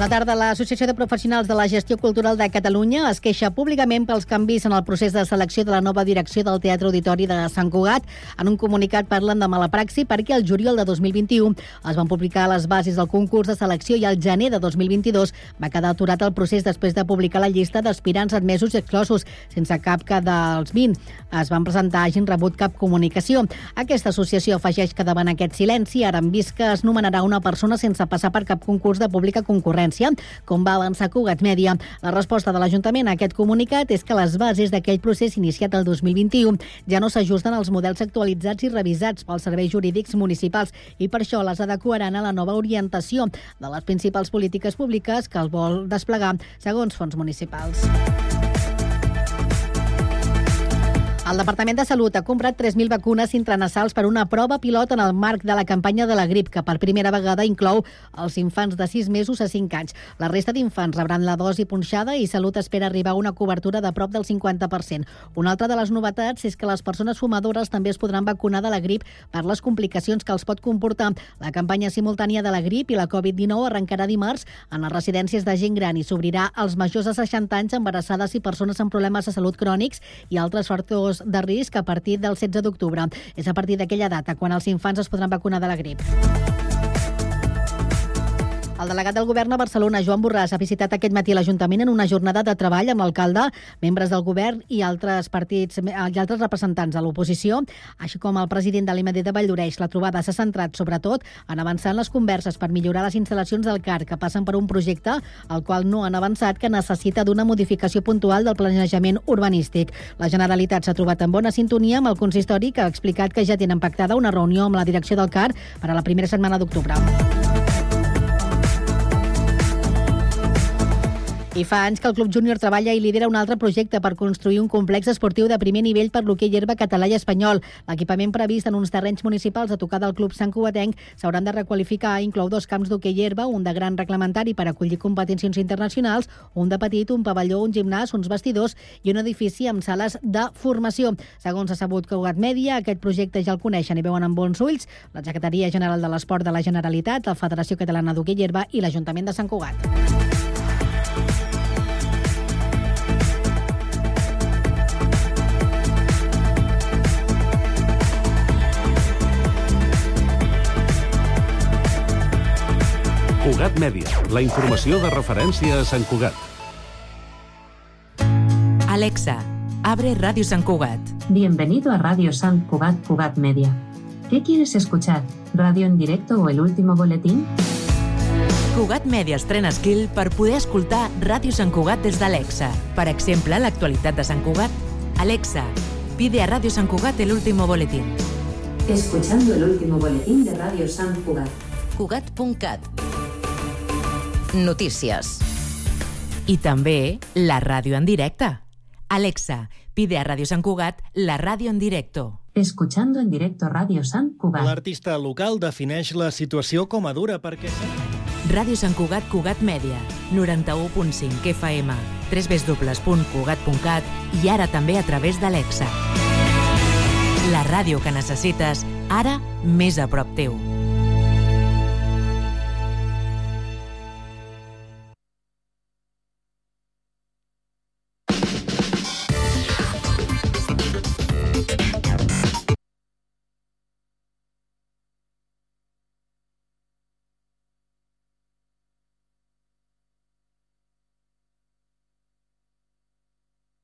Bona tarda. L'Associació de Professionals de la Gestió Cultural de Catalunya es queixa públicament pels canvis en el procés de selecció de la nova direcció del Teatre Auditori de Sant Cugat. En un comunicat parlen de mala praxi perquè el juliol de 2021 es van publicar les bases del concurs de selecció i al gener de 2022 va quedar aturat el procés després de publicar la llista d'aspirants admesos i exclosos, sense cap que dels 20 es van presentar hagin rebut cap comunicació. Aquesta associació afegeix que davant aquest silenci ara han vist que es nomenarà una persona sense passar per cap concurs de pública concurrència concurrència, com va avançar Cugat Mèdia. La resposta de l'Ajuntament a aquest comunicat és que les bases d'aquell procés iniciat el 2021 ja no s'ajusten als models actualitzats i revisats pels serveis jurídics municipals i per això les adequaran a la nova orientació de les principals polítiques públiques que el vol desplegar segons fons municipals. El Departament de Salut ha comprat 3.000 vacunes intranasals per una prova pilot en el marc de la campanya de la grip, que per primera vegada inclou els infants de 6 mesos a 5 anys. La resta d'infants rebran la dosi punxada i Salut espera arribar a una cobertura de prop del 50%. Una altra de les novetats és que les persones fumadores també es podran vacunar de la grip per les complicacions que els pot comportar. La campanya simultània de la grip i la Covid-19 arrencarà dimarts en les residències de gent gran i s'obrirà als majors de 60 anys, embarassades i persones amb problemes de salut crònics i altres factors de risc a partir del 16 d'octubre. És a partir d'aquella data quan els infants es podran vacunar de la grip. El delegat del govern a Barcelona, Joan Borràs, ha visitat aquest matí l'Ajuntament en una jornada de treball amb l'alcalde, membres del govern i altres partits i altres representants de l'oposició, així com el president de l'IMD de Valldoreix. La trobada s'ha centrat, sobretot, en avançar en les converses per millorar les instal·lacions del CAR, que passen per un projecte al qual no han avançat, que necessita d'una modificació puntual del planejament urbanístic. La Generalitat s'ha trobat en bona sintonia amb el consistori, que ha explicat que ja tenen pactada una reunió amb la direcció del CAR per a la primera setmana d'octubre. I fa anys que el Club Júnior treballa i lidera un altre projecte per construir un complex esportiu de primer nivell per l'hoquei herba català i espanyol. L'equipament previst en uns terrenys municipals a tocar del Club Sant Cugatenc s'hauran de requalificar. Inclou dos camps d'hoquei herba, un de gran reglamentari per acollir competicions internacionals, un de petit, un pavelló, un gimnàs, uns vestidors i un edifici amb sales de formació. Segons ha sabut Cugat Mèdia, aquest projecte ja el coneixen i veuen amb bons ulls la Secretaria General de l'Esport de la Generalitat, la Federació Catalana d'Hoquei herba i l'Ajuntament de Sant Cugat. Cugat Mèdia, la informació de referència a Sant Cugat. Alexa, abre Radio San Cugat. Bienvenido a Radio San Cugat Cugat Media. ¿Qué quieres escuchar? ¿Radio en directo o el último boletín? Cugat Media estrena skill per poder escoltar Ràdio Sant Cugat des d'Alexa. Per exemple, l'actualitat de Sant Cugat. Alexa, pide a Radio San Cugat el último boletín. Escuchando el último boletín de Radio San Cugat. Cugat.cat Notícies. I també la ràdio en directe. Alexa, pide a Radio Sant Cugat la ràdio en directo. Escuchando en directo Radio San Cugat. L'artista local defineix la situació com a dura perquè... Ràdio Sant Cugat Cugat Mèdia, 91.5 FM, www.cugat.cat i ara també a través d'Alexa. La ràdio que necessites, ara més a prop teu.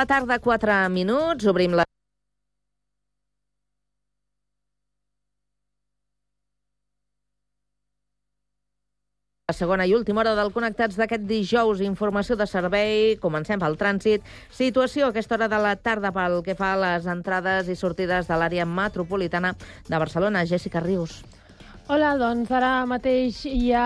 La tarda, 4 minuts. Obrim la... La segona i última hora del Connectats d'aquest dijous, informació de servei, comencem pel trànsit. Situació a aquesta hora de la tarda pel que fa a les entrades i sortides de l'àrea metropolitana de Barcelona. Jessica Rius. Hola, doncs ara mateix ja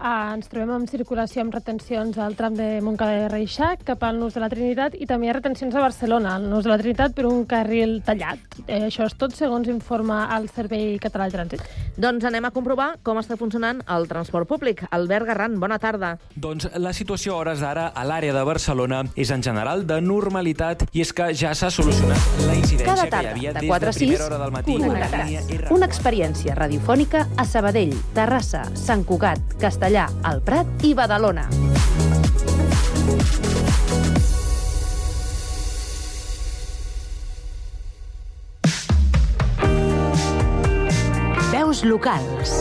ah, ens trobem en circulació amb retencions al tram de Montcada de Reixac cap al Nus de la Trinitat i també hi ha retencions a Barcelona, al Nus de la Trinitat per un carril tallat. Eh, això és tot segons informa el Servei Català de Trànsit. Doncs anem a comprovar com està funcionant el transport públic. Albert Garran, bona tarda. Doncs la situació a hores d'ara a l'àrea de Barcelona és en general de normalitat i és que ja s'ha solucionat la incidència Cada que hi tarda, havia de des 4 a de 6, primera hora del matí. a la línia Connectats. R1. Una experiència radiofònica a Sabadell, Terrassa, Sant Cugat, Castellà, El Prat i Badalona. Veus locals.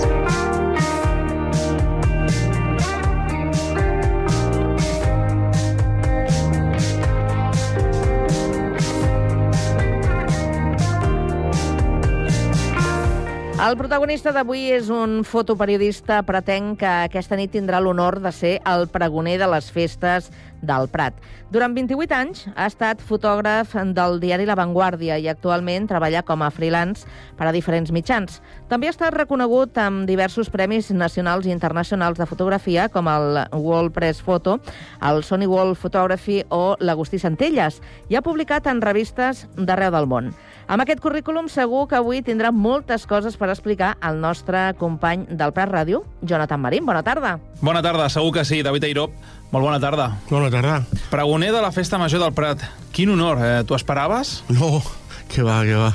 El protagonista d'avui és un fotoperiodista pretén que aquesta nit tindrà l'honor de ser el pregoner de les festes del Prat. Durant 28 anys ha estat fotògraf del diari La Vanguardia i actualment treballa com a freelance per a diferents mitjans. També ha estat reconegut amb diversos premis nacionals i internacionals de fotografia com el World Press Photo, el Sony World Photography o l'Agustí Centelles i ha publicat en revistes d'arreu del món. Amb aquest currículum segur que avui tindrà moltes coses per explicar al nostre company del Prat Ràdio, Jonathan Marín. Bona tarda. Bona tarda, segur que sí, David Airop. Molt bona tarda. Bona tarda. Pregoner de la Festa Major del Prat. Quin honor, eh? Tu esperaves? No, que va, que va.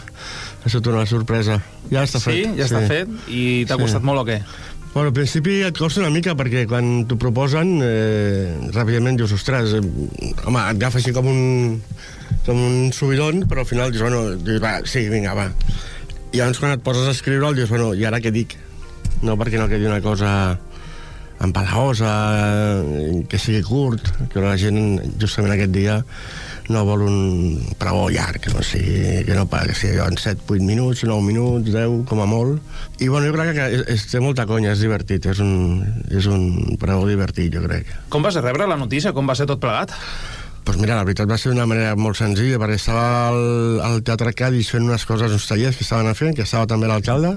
Ha estat una sorpresa. Ja està sí, fet. ja està fet? I t'ha Sí. costat molt o què? Bueno, al principi et costa una mica, perquè quan t'ho proposen, eh, ràpidament dius, ostres, eh, home, et agafa així com un, com un subidon, però al final dius, bueno, dius, va, sí, vinga, va. I llavors quan et poses a escriure'l, dius, bueno, i ara què dic? No perquè no quedi una cosa empalagosa, eh, que sigui curt, que la gent justament aquest dia no vol un pregó llarg, no sigui, que no que sigui en 7, 8 minuts, 9 minuts, 10, com a molt. I bueno, jo crec que és, és, té molta conya, és divertit, és un, és un pregó divertit, jo crec. Com vas rebre la notícia? Com va ser tot plegat? Doncs mira, la veritat va ser d'una manera molt senzilla, perquè estava al, al Teatre Cádiz fent unes coses, uns tallers que estaven fent, que estava també l'alcalde,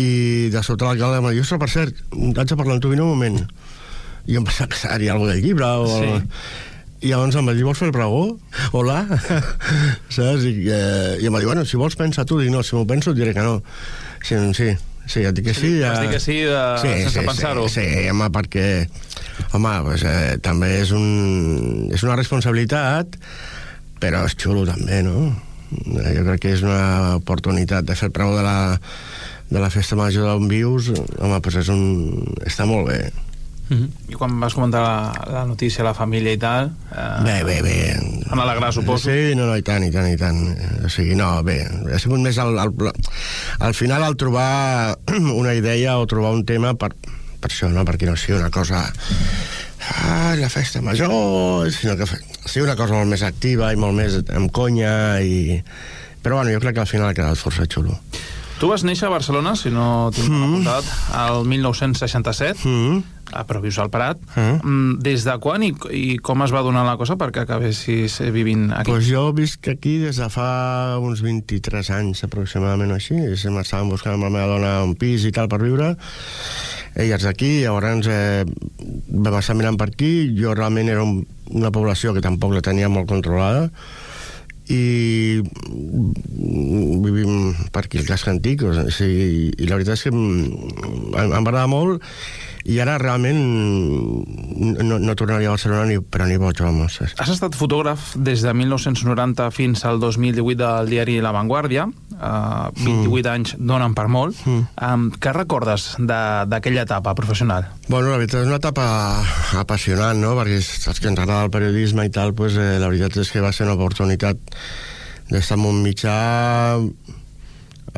i de sobte l'alcalde em va dir, ostres, per cert, haig de parlar amb tu, vine un moment. I em pensava que seria alguna del llibre, o... Sí. I llavors em va dir, vols fer el pregó? Hola? Saps? I, eh, I em va dir, bueno, si vols pensa tu. Dic, no, si m'ho penso et diré que no. Sí, sí, sí, et dic que sí. Vas dir que sí, de... sense pensar-ho. Sí, sí, home, perquè home, pues, eh, també és, un, és una responsabilitat, però és xulo també, no? Eh, Jo crec que és una oportunitat de fer el pregó de la, de la festa major d'on vius, home, pues és un... està molt bé. Mm -hmm. I quan vas comentar la, la notícia a la família i tal... Eh, Bé, bé, bé. Van alegrar, suposo. Sí, no, no, i tant, i tant, i tant. O sigui, no, bé, ha sigut més al, al, al final al trobar una idea o trobar un tema per, per això, no? Perquè no sigui una cosa... Ah, la festa major, sinó que sigui una cosa molt més activa i molt més amb conya i... Però bueno, jo crec que al final ha quedat força xulo. Tu vas néixer a Barcelona, si no tinc mm. apuntat, al 1967, Mm. però vius al Prat. Mm. Mm, Des de quan i, i com es va donar la cosa perquè acabessis eh, vivint aquí? Pues jo visc aquí des de fa uns 23 anys aproximadament o així. I M'estàvem buscant amb la meva dona un pis i tal per viure. Ella és d'aquí, llavors eh, vam estar mirant per aquí. Jo realment era un, una població que tampoc la tenia molt controlada i mm, vivim per aquí al casc antic o sigui, i la veritat és que mm, em, em va agradar molt i ara realment no, no tornaria a Barcelona ni, però ni boig, vamos. Has estat fotògraf des de 1990 fins al 2018 del diari La Vanguardia. Uh, 28 anys donen per molt. Mm. Um, què recordes de- d'aquella etapa professional? Bueno, la veritat és una etapa apassionant, no? Perquè saps que ens agrada el periodisme i tal, pues, eh, la veritat és que va ser una oportunitat d'estar en un mitjà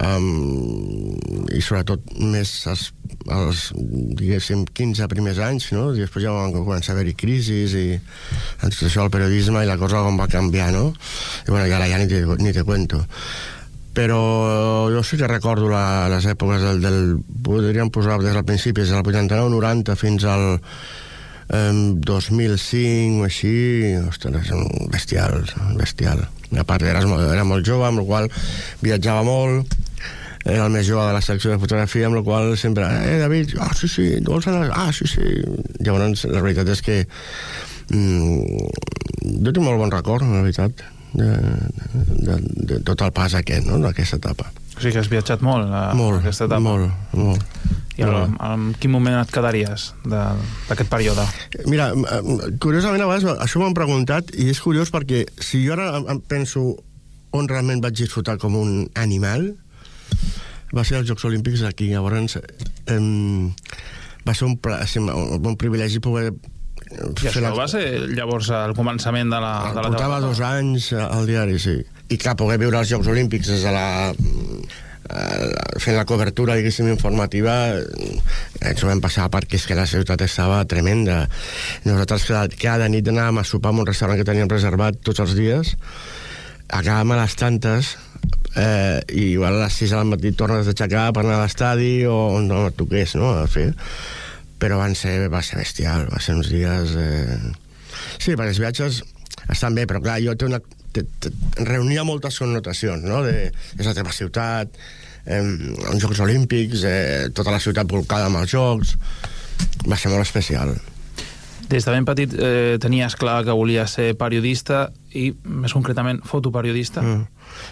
um, i sobretot més els, els, diguéssim, 15 primers anys, no? I després ja van començar a haver-hi crisis i la situació del periodisme i la cosa com va canviar, no? I bueno, i ara ja ni te, ni te cuento. Però jo sí que recordo la, les èpoques del, del podríem posar des del principi, des del 89-90 fins al eh, 2005 o així, ostres, bestial, bestial. A part, era, era molt jove, amb la qual viatjava molt, era el més jove de la secció de fotografia, amb la qual sempre, eh, David, ah, sí, sí, tu vols anar? Ah, sí, sí. Llavors, la veritat és que mm, jo tinc molt bon record, la veritat, de, de, de tot el pas aquest, no?, d'aquesta etapa. O sigui que has viatjat molt, a, molt, aquesta etapa. Molt, molt. I en, en quin moment et quedaries d'aquest període? Mira, curiosament a vegades això m'han preguntat i és curiós perquè si jo ara penso on realment vaig disfrutar com un animal va ser els Jocs Olímpics aquí llavors eh, va ser un, un, un privilegi poder i això la... va ser llavors al començament de la, de la Portava dos anys al diari, sí. I clar, poder viure els Jocs Olímpics des de la fent la cobertura, diguéssim, informativa, ens ho vam passar perquè és que la ciutat estava tremenda. Nosaltres cada, cada nit anàvem a sopar en un restaurant que teníem reservat tots els dies, acabàvem a les tantes, eh, i igual a les 6 del matí tornes a aixecar per anar a l'estadi o on no toqués, no?, a fer però van ser, va ser bestial, va ser uns dies... Eh... Sí, perquè els viatges estan bé, però clar, jo té una, te, te, reunia moltes connotacions, no? De, és la teva ciutat, eh, uns Jocs Olímpics, eh, tota la ciutat volcada amb els Jocs... Va ser molt especial. Des de ben petit eh, tenies clar que volies ser periodista i, més concretament, fotoperiodista? Mm.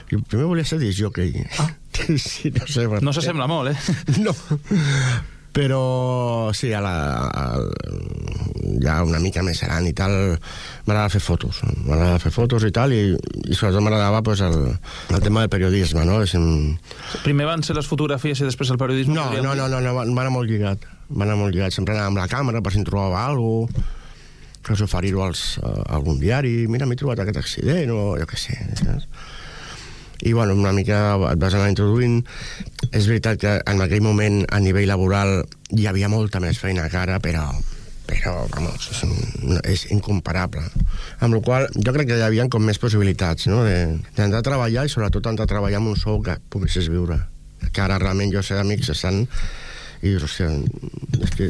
Jo primer volia ser disjockey. Ah. sí, no sé No s'assembla molt, eh? No, però sí, a la, a, ja una mica més gran i tal, m'agradava fer fotos, m'agradava fer fotos i tal, i, i sobretot m'agradava pues, el, el tema del periodisme, no? Un... Primer van ser les fotografies i després el periodisme? No, no, no, no, no, va anar molt lligat, va anar molt lligat, sempre anava amb la càmera per si em trobava alguna cosa, que oferir-ho a algun diari, mira, m'he trobat aquest accident, o jo què sé, saps? I bueno, una mica et vas anar introduint. És veritat que en aquell moment a nivell laboral hi havia molta més feina que ara, però però, vamos, és, és incomparable. Amb la qual jo crec que hi havia com més possibilitats, no?, d'entrar a treballar i sobretot entrar a treballar amb un sou que poguessis viure. Que ara realment jo sé d'amics que estan i hòstia, és que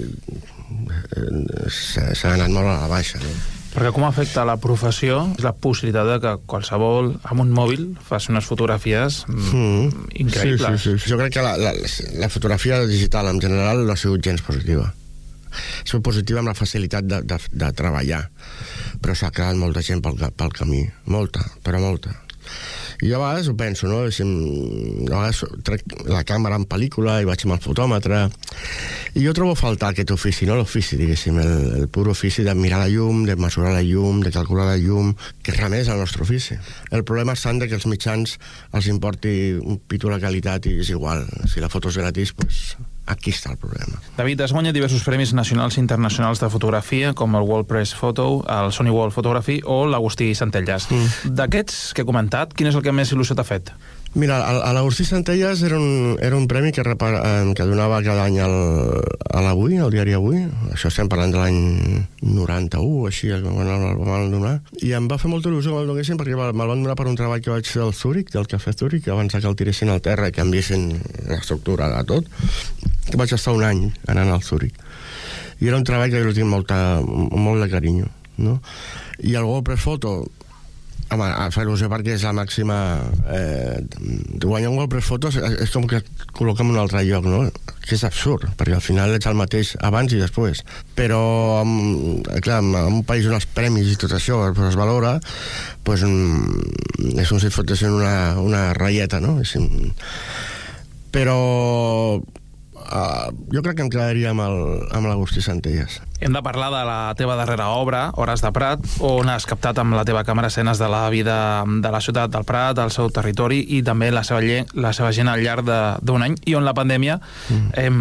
eh, s'ha anat molt a la baixa, no? Perquè com afecta la professió és la possibilitat de que qualsevol amb un mòbil faci unes fotografies mm. increïbles. Sí, sí, sí. Jo crec que la, la, la fotografia digital en general no ha sigut gens positiva. Ha sigut positiva amb la facilitat de, de, de treballar, però s'ha quedat molta gent pel, pel camí. Molta, però molta. I jo a vegades ho penso, no? Si, a vegades trec la càmera en pel·lícula i vaig amb el fotòmetre i jo trobo a faltar aquest ofici, no l'ofici, diguéssim, el, el pur ofici de mirar la llum, de mesurar la llum, de calcular la llum, que és el nostre ofici. El problema és tant que els mitjans els importi un pitu la qualitat i és igual. Si la foto és gratis, pues, Aquí està el problema. David, has guanyat diversos premis nacionals i internacionals de fotografia, com el World Press Photo, el Sony World Photography o l'Agustí Centelles. Mm. D'aquests que he comentat, quin és el que més il·lusió t'ha fet? Mira, l'Agustí Centelles era un, era un premi que, eh, que donava cada any al, a l'Avui, al diari Avui. Això estem parlant de l'any 91, així, quan el van donar. I em va fer molta il·lusió que me'l donessin perquè me'l van donar per un treball que vaig fer al Zúrich, del Cafè Zúrich, abans que el tiressin al terra i canviessin l'estructura de tot. Que vaig estar un any anant al Zúrich. I era un treball que jo tinc molta, molt de carinyo. No? I el Press Photo Home, fa il·lusió perquè és la màxima... Eh, guanyar un gol per fotos és, com que et col·loca en un altre lloc, no? Que és absurd, perquè al final ets el mateix abans i després. Però, amb, clar, en un país on els premis i tot això pues, es valora, pues, mm, és com si et fotessin una, una ratlleta, no? És, però Uh, jo crec que em quedaria amb l'Agustí Centelles. Hem de parlar de la teva darrera obra, Hores de Prat, on has captat amb la teva càmera escenes de la vida de la ciutat del Prat, del seu territori i també la seva, la seva gent al llarg d'un any i on la pandèmia mm. hem,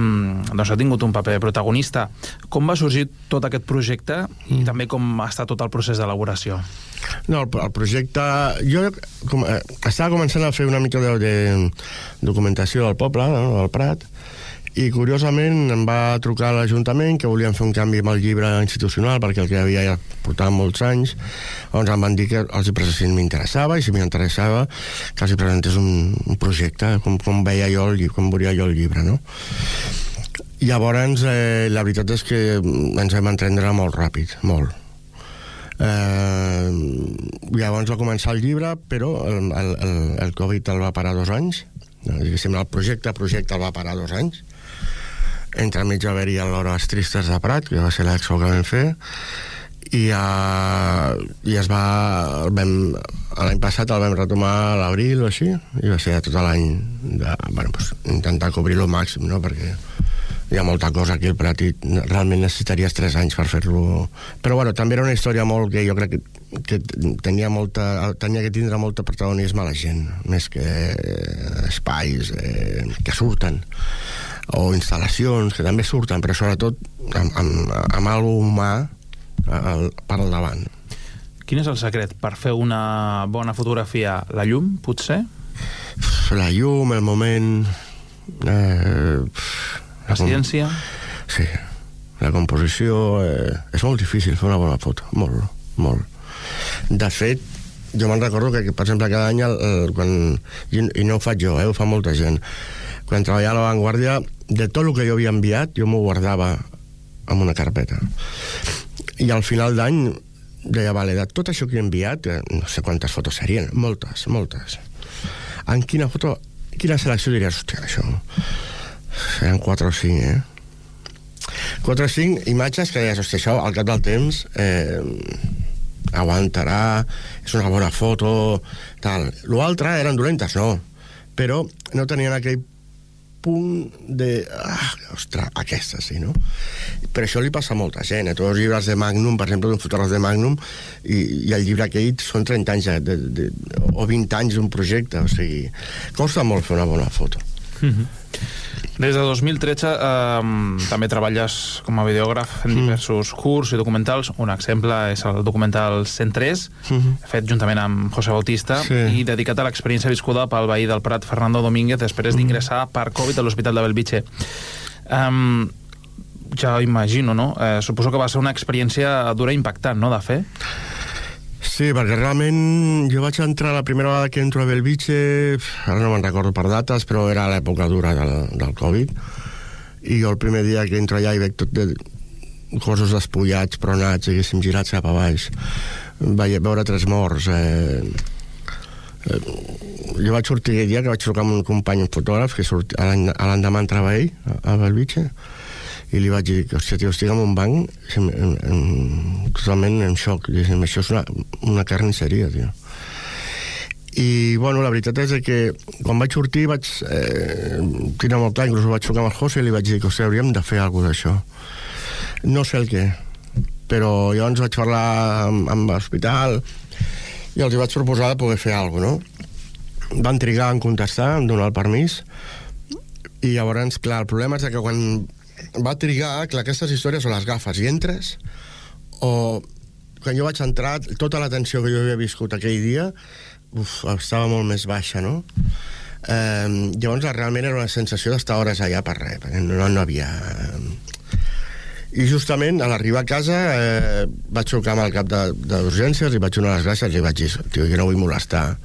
doncs, ha tingut un paper protagonista. Com va sorgir tot aquest projecte mm. i també com ha estat tot el procés d'elaboració? No, el, el projecte... Jo com, eh, estava començant a fer una mica de, de documentació del poble, no, del Prat, I curiosament em va trucar a l'Ajuntament que volien fer un canvi amb el llibre institucional perquè el que havia ja portava molts anys doncs em van dir que els hi si m'interessava i si m'interessava que els hi presentés un, un projecte com, com veia jo el, com veuria jo el llibre no? Llavors, eh, la veritat és que ens vam entendre molt ràpid, molt. Eh, llavors va començar el llibre, però el, el, el, el Covid el va parar dos anys. Diguéssim, el projecte, el projecte el va parar dos anys. Entre mig va haver-hi l'Hores Tristes de Prat, que va ser l'expo que vam fer, i, uh, i es va... L'any passat el vam retomar a l'abril o així, i va ser tot l'any de bueno, pues, intentar cobrir-lo màxim, no? perquè hi ha molta cosa aquí al Prat i realment necessitaries 3 anys per fer-lo però bueno, també era una història molt que jo crec que, que tenia, molta, tenia que tindre molt protagonisme a la gent més que eh, espais eh, que surten o instal·lacions que també surten però sobretot amb, amb, amb alguna humà al, per al davant Quin és el secret per fer una bona fotografia? La llum, potser? La llum, el moment... Eh, la ciència? Sí, la composició... Eh, és molt difícil fer una bona foto, molt, molt. De fet, jo me'n recordo que, per exemple, cada any, el, el, quan, i, i no ho faig jo, eh, ho fa molta gent, quan treballava a la Vanguardia, de tot el que jo havia enviat, jo m'ho guardava en una carpeta. I al final d'any deia, vale, de tot això que he enviat, eh, no sé quantes fotos serien, moltes, moltes. En quina foto, quina selecció diries, hòstia, això Seran 4 o 5, eh? 4 o 5 imatges que deies, hòstia, això al cap del temps eh, aguantarà, és una bona foto, tal. L'altre eren dolentes, no, però no tenien aquell punt de... Ah, ostres, aquesta sí, no? Per això li passa a molta gent. A tots els llibres de Magnum, per exemple, d'un fotògraf de Magnum, i, i el llibre aquell són 30 anys de, de, de, o 20 anys d'un projecte, o sigui, costa molt fer una bona foto. Mm -hmm. Des de 2013 eh, també treballes com a videògraf en mm. diversos cursos i documentals. Un exemple és el documental 103, mm -hmm. fet juntament amb José Bautista sí. i dedicat a l'experiència viscuda pel veí del Prat, Fernando Domínguez, després mm. d'ingressar per Covid a l'Hospital de Belvitge. Um, ja imagino, no? Eh, suposo que va ser una experiència dura i impactant, no?, de fer. Sí, perquè realment jo vaig entrar la primera vegada que entro a Belvitge, ara no me'n recordo per dates, però era l'època dura del, del Covid, i jo el primer dia que entro allà i veig tot de cossos despullats, pronats, diguéssim, girats cap a baix. Vaig veure tres morts. Eh, eh, jo vaig sortir aquell dia que vaig trucar amb un company, fotògraf, que surt, l'endemà entrava ell a Belvitge, i li vaig dir, hòstia, tio, estic en un banc en, en, en, totalment en xoc. Diguem, això és una, una carnisseria, tio. I, bueno, la veritat és que quan vaig sortir vaig eh, tirar molt clar, inclús vaig trucar amb el José i li vaig dir que, hòstia, hauríem de fer alguna d'això. No sé el què, però llavors vaig parlar amb, amb l'hospital i els vaig proposar de poder fer alguna cosa, no? Van trigar en contestar, en donar el permís, i llavors, clar, el problema és que quan va trigar, clar, aquestes històries o les gafes i entres, o quan jo vaig entrar, tota la tensió que jo havia viscut aquell dia uf, estava molt més baixa, no? Eh, llavors, realment era una sensació d'estar hores allà per res, perquè no, no havia... I justament, a l'arribar a casa, eh, vaig trucar amb el cap d'urgències i vaig donar les gràcies i vaig dir, tio, jo no vull molestar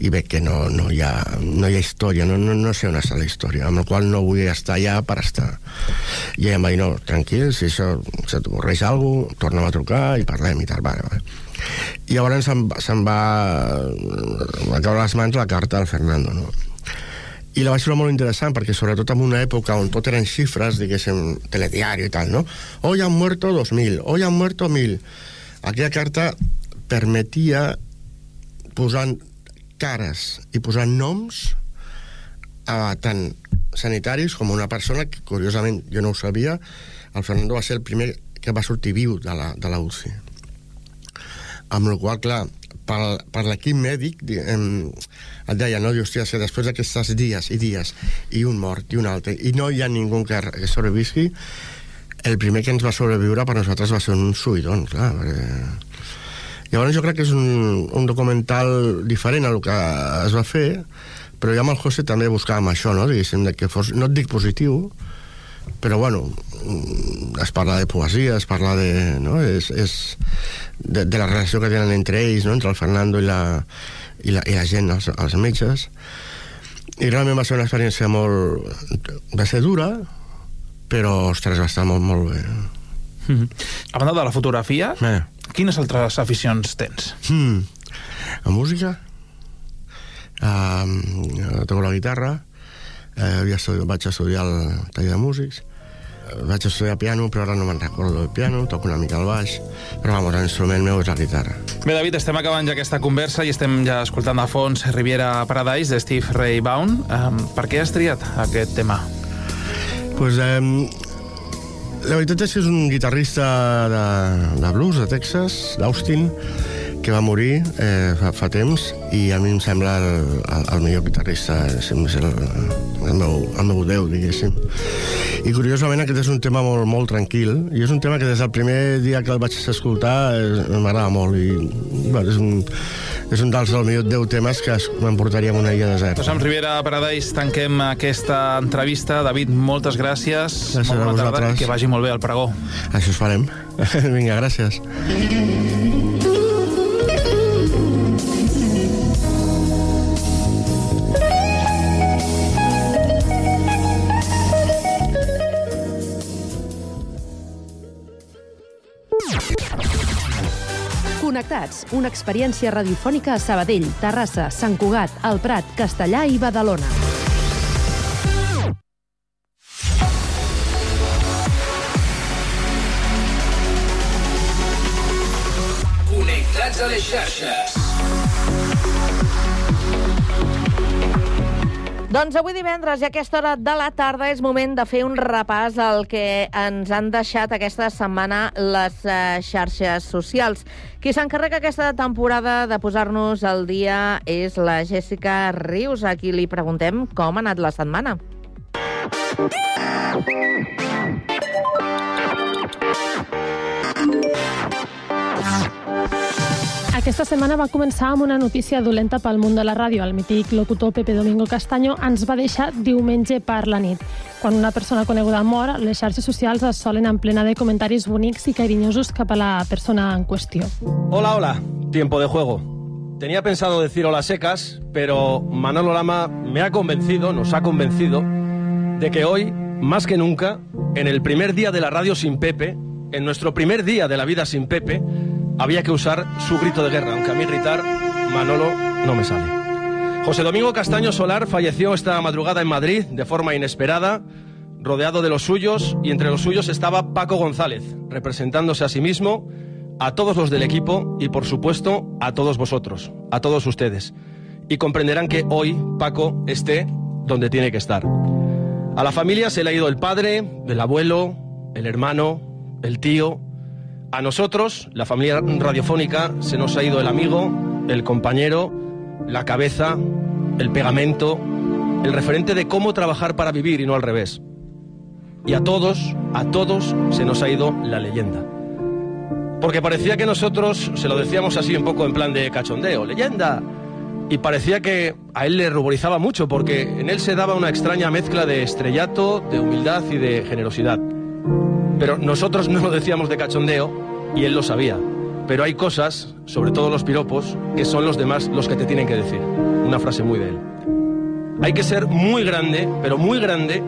i veig que no, no, hi, ha, no hi ha història, no, no, no sé on està la història, amb la qual no vull estar allà per estar. I ella em va dir, no, tranquil, si això se t'ocorreix alguna cosa, torna'm a trucar i parlem i tal, vale, vale. I llavors se'm, se'm va, va caure les mans la carta del Fernando, no? I la vaig trobar molt interessant perquè sobretot en una època on tot eren xifres, diguéssim, telediari i tal, no? Hoy han muerto 2.000, hoy han muerto 1.000. Aquella carta permetia posar cares i posar noms a tant sanitaris com una persona que, curiosament, jo no ho sabia, el Fernando va ser el primer que va sortir viu de la, de la UCI. Amb la qual clar, per, per l'equip mèdic em, et deia, no? Dius, hòstia, després d'aquestes dies i dies i un mort i un altre i no hi ha ningú que, que sobrevisqui el primer que ens va sobreviure per nosaltres va ser un suïdon, clar, perquè... Llavors jo crec que és un, un documental diferent a el que es va fer, però ja amb el José també buscàvem això, no? Diguéssim, que fos, no et dic positiu, però bueno, es parla de poesia, es parla de... No? És, és de, de la relació que tenen entre ells, no? entre el Fernando i la, i la, i la gent, els, els metges. I realment va ser una experiència molt... va ser dura, però, ostres, va estar molt, molt bé. Mm -hmm. A banda de la fotografia, eh. quines altres aficions tens? Mm. La música, uh, toco la guitarra, eh, havia estudiat, vaig estudiar el taller de músics, vaig estudiar piano, però ara no me'n recordo del piano, toco una mica el baix, però vamos, l'instrument meu és la guitarra. Bé, David, estem acabant ja aquesta conversa i estem ja escoltant de fons Riviera Paradise de Steve Ray Vaughan. Um, per què has triat aquest tema? Pues, eh, la veritat és que és un guitarrista de, de blues de Texas, d'Austin, que va morir eh, fa, fa temps i a mi em sembla el, el, el millor guitarrista, és el, el, meu, el meu déu, diguéssim. I curiosament aquest és un tema molt, molt tranquil i és un tema que des del primer dia que el vaig escoltar eh, m'agrada molt i bueno, és, un, és un dels del millor 10 temes que m'emportaria a una illa deserta. Amb Rivera Paradise tanquem aquesta entrevista. David, moltes gràcies. Gràcies molt a bona tarda vosaltres. i que vagi molt bé el pregó. Això us farem. Vinga, gràcies. Connectats, una experiència radiofònica a Sabadell, Terrassa, Sant Cugat, El Prat, Castellà i Badalona. Connectats a les xarxes. Doncs avui divendres i a aquesta hora de la tarda és moment de fer un repàs al que ens han deixat aquesta setmana les eh, xarxes socials. Qui s'encarrega aquesta temporada de posar-nos al dia és la Jessica Rius, a qui li preguntem com ha anat la setmana. Aquesta setmana va començar amb una notícia dolenta pel món de la ràdio. El mític locutor Pepe Domingo Castaño ens va deixar diumenge per la nit. Quan una persona coneguda mor, les xarxes socials es solen en plena de comentaris bonics i carinyosos cap a la persona en qüestió. Hola, hola. Tiempo de juego. Tenía pensado decir hola secas, pero Manolo Lama me ha convencido, nos ha convencido, de que hoy, más que nunca, en el primer día de la radio sin Pepe, en nuestro primer día de la vida sin Pepe, había que usar su grito de guerra, aunque a mí gritar, Manolo, no me sale. José Domingo Castaño Solar falleció esta madrugada en Madrid de forma inesperada, rodeado de los suyos, y entre los suyos estaba Paco González, representándose a sí mismo, a todos los del equipo y, por supuesto, a todos vosotros, a todos ustedes. Y comprenderán que hoy Paco esté donde tiene que estar. A la familia se le ha ido el padre, el abuelo, el hermano, el tío, a nosotros, la familia radiofónica, se nos ha ido el amigo, el compañero, la cabeza, el pegamento, el referente de cómo trabajar para vivir y no al revés. Y a todos, a todos se nos ha ido la leyenda. Porque parecía que nosotros se lo decíamos así un poco en plan de cachondeo, leyenda. Y parecía que a él le ruborizaba mucho porque en él se daba una extraña mezcla de estrellato, de humildad y de generosidad. Pero nosotros no lo decíamos de cachondeo y él lo sabía. Pero hay cosas, sobre todo los piropos, que son los demás los que te tienen que decir. Una frase muy de él. Hay que ser muy grande, pero muy grande,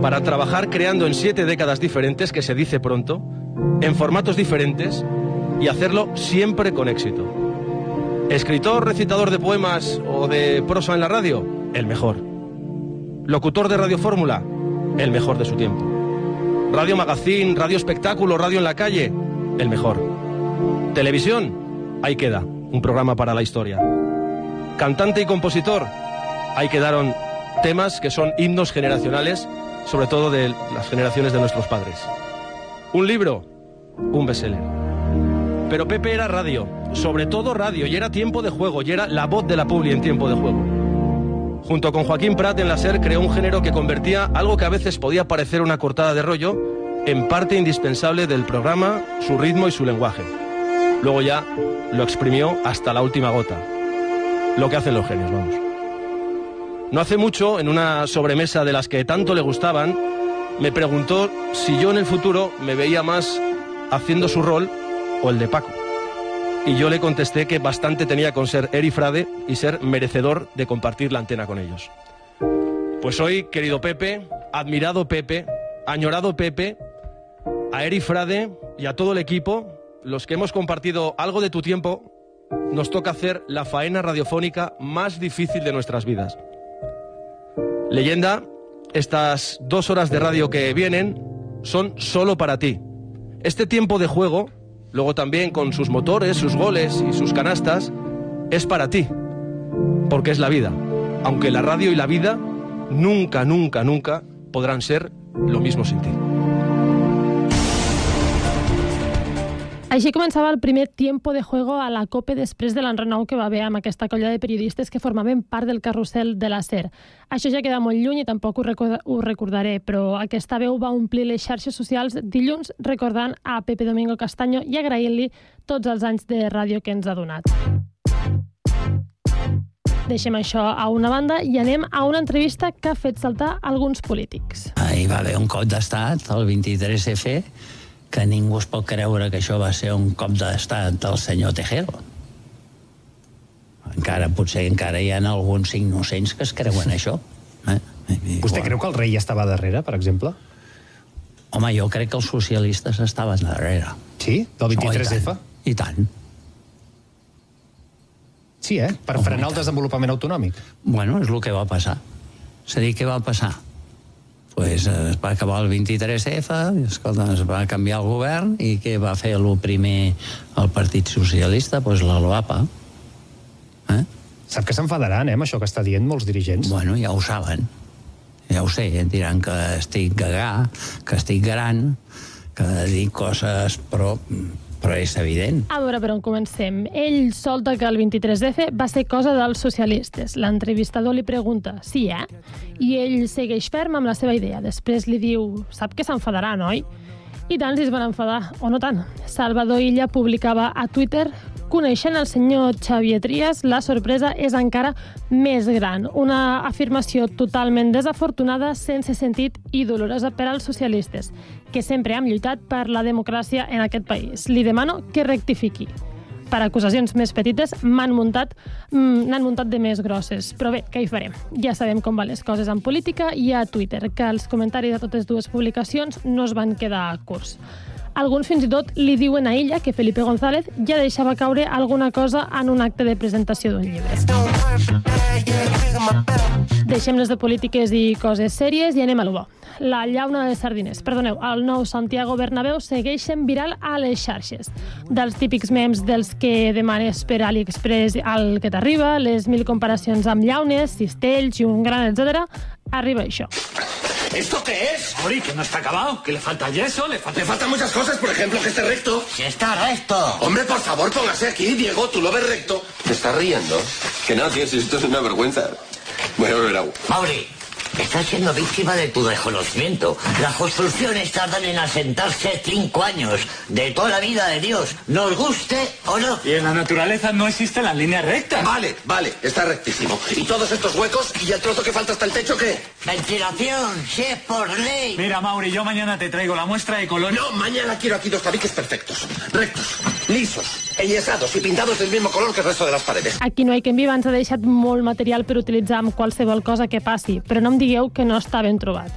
para trabajar creando en siete décadas diferentes, que se dice pronto, en formatos diferentes, y hacerlo siempre con éxito. Escritor, recitador de poemas o de prosa en la radio, el mejor. Locutor de Radio Fórmula, el mejor de su tiempo. Radio Magazine, Radio Espectáculo, Radio en la calle, el mejor. Televisión, ahí queda, un programa para la historia. Cantante y compositor, ahí quedaron temas que son himnos generacionales, sobre todo de las generaciones de nuestros padres. Un libro, un bestseller. Pero Pepe era radio, sobre todo radio, y era tiempo de juego, y era la voz de la publi en tiempo de juego. Junto con Joaquín Prat en la SER creó un género que convertía algo que a veces podía parecer una cortada de rollo en parte indispensable del programa, su ritmo y su lenguaje. Luego ya lo exprimió hasta la última gota. Lo que hacen los genios, vamos. No hace mucho, en una sobremesa de las que tanto le gustaban, me preguntó si yo en el futuro me veía más haciendo su rol o el de Paco. Y yo le contesté que bastante tenía con ser Eri Frade y ser merecedor de compartir la antena con ellos. Pues hoy, querido Pepe, admirado Pepe, añorado Pepe, a Eri Frade y a todo el equipo, los que hemos compartido algo de tu tiempo, nos toca hacer la faena radiofónica más difícil de nuestras vidas. Leyenda, estas dos horas de radio que vienen son solo para ti. Este tiempo de juego, luego también con sus motores, sus goles y sus canastas, es para ti, porque es la vida. Aunque la radio y la vida nunca, nunca, nunca podrán ser lo mismo sin ti. Així començava el primer tiempo de juego a la COPE després de l'enrenou que va haver amb aquesta colla de periodistes que formaven part del carrusel de la SER. Això ja queda molt lluny i tampoc ho, recorda, ho recordaré, però aquesta veu va omplir les xarxes socials dilluns recordant a Pepe Domingo Castaño i agraint-li tots els anys de ràdio que ens ha donat. Deixem això a una banda i anem a una entrevista que ha fet saltar alguns polítics. Hi va haver un cop d'estat, el 23F, que ningú es pot creure que això va ser un cop d'estat del senyor Tejero. Encara, potser encara hi ha alguns innocents que es creuen això. Eh? Vostè creu que el rei estava darrere, per exemple? Home, jo crec que els socialistes estaven darrere. Sí? Del 23F? Oh, i, tant. I tant. Sí, eh? Per oh, frenar el desenvolupament autonòmic. Bueno, és el que va passar. És a dir, què va passar? Pues, es va acabar el 23F, i, escolta, es va canviar el govern, i què va fer el primer el Partit Socialista? Pues la LOAPA. Eh? Sap que s'enfadaran, eh, amb això que està dient molts dirigents? Bueno, ja ho saben. Ja ho sé, diran que estic gagà, que estic gran, que dic coses, però però és evident. A veure per on comencem. Ell solta que el 23F va ser cosa dels socialistes. L'entrevistador li pregunta sí, eh? I ell segueix ferm amb la seva idea. Després li diu, sap que s'enfadarà, noi? I tant si es van enfadar, o no tant. Salvador Illa publicava a Twitter Coneixent el senyor Xavier Trias, la sorpresa és encara més gran. Una afirmació totalment desafortunada, sense sentit i dolorosa per als socialistes, que sempre hem lluitat per la democràcia en aquest país. Li demano que rectifiqui per acusacions més petites m'han muntat mm, muntat de més grosses. Però bé, què hi farem? Ja sabem com van les coses en política i a Twitter, que els comentaris de totes dues publicacions no es van quedar curts. Alguns fins i tot li diuen a ella que Felipe González ja deixava caure alguna cosa en un acte de presentació d'un llibre. Deixem les de polítiques i coses sèries i anem a lo bo. La llauna de sardines. Perdoneu, el nou Santiago Bernabéu segueix viral a les xarxes. Dels típics memes dels que demanes per AliExpress al que t'arriba, les mil comparacions amb llaunes, cistells i un gran, etc. arriba això. ¿Esto qué es? Ori, que no está acabado, que le falta yeso, le falta... Le faltan muchas cosas, por ejemplo, que esté recto. ¡Que está recto! Hombre, por favor, póngase aquí, Diego, tú lo ves recto. ¿Te estás riendo? Que no, tío, si esto es una vergüenza. Voy a beber agua. Mauri, Estás siendo víctima de tu desconocimiento. Las construcciones tardan en asentarse cinco años. De toda la vida de Dios. Nos guste o no. Y en la naturaleza no existen las líneas rectas. Vale, vale, está rectísimo. ¿Y todos estos huecos y el trozo que falta hasta el techo qué? Ventilación, si es por ley. Mira, Mauri, yo mañana te traigo la muestra de color. No, mañana quiero aquí dos tabiques perfectos. Rectos, lisos, enyesados y pintados del mismo color que el resto de las paredes. Aquí no hi que viva ens ha deixat molt material per utilitzar amb qualsevol cosa que passi, però no em digueu que no està ben trobat.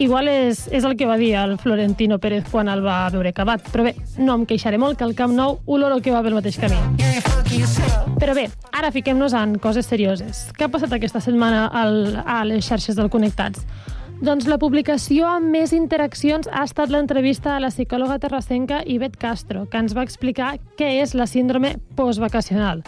Igual és, és el que va dir el Florentino Pérez quan el va veure acabat, però bé, no em queixaré molt que el Camp Nou oloro que va pel mateix camí. Però bé, ara fiquem-nos en coses serioses. Què ha passat aquesta setmana al, a les xarxes del Connectats? Doncs la publicació amb més interaccions ha estat l'entrevista a la psicòloga terrassenca Ivet Castro, que ens va explicar què és la síndrome postvacacional.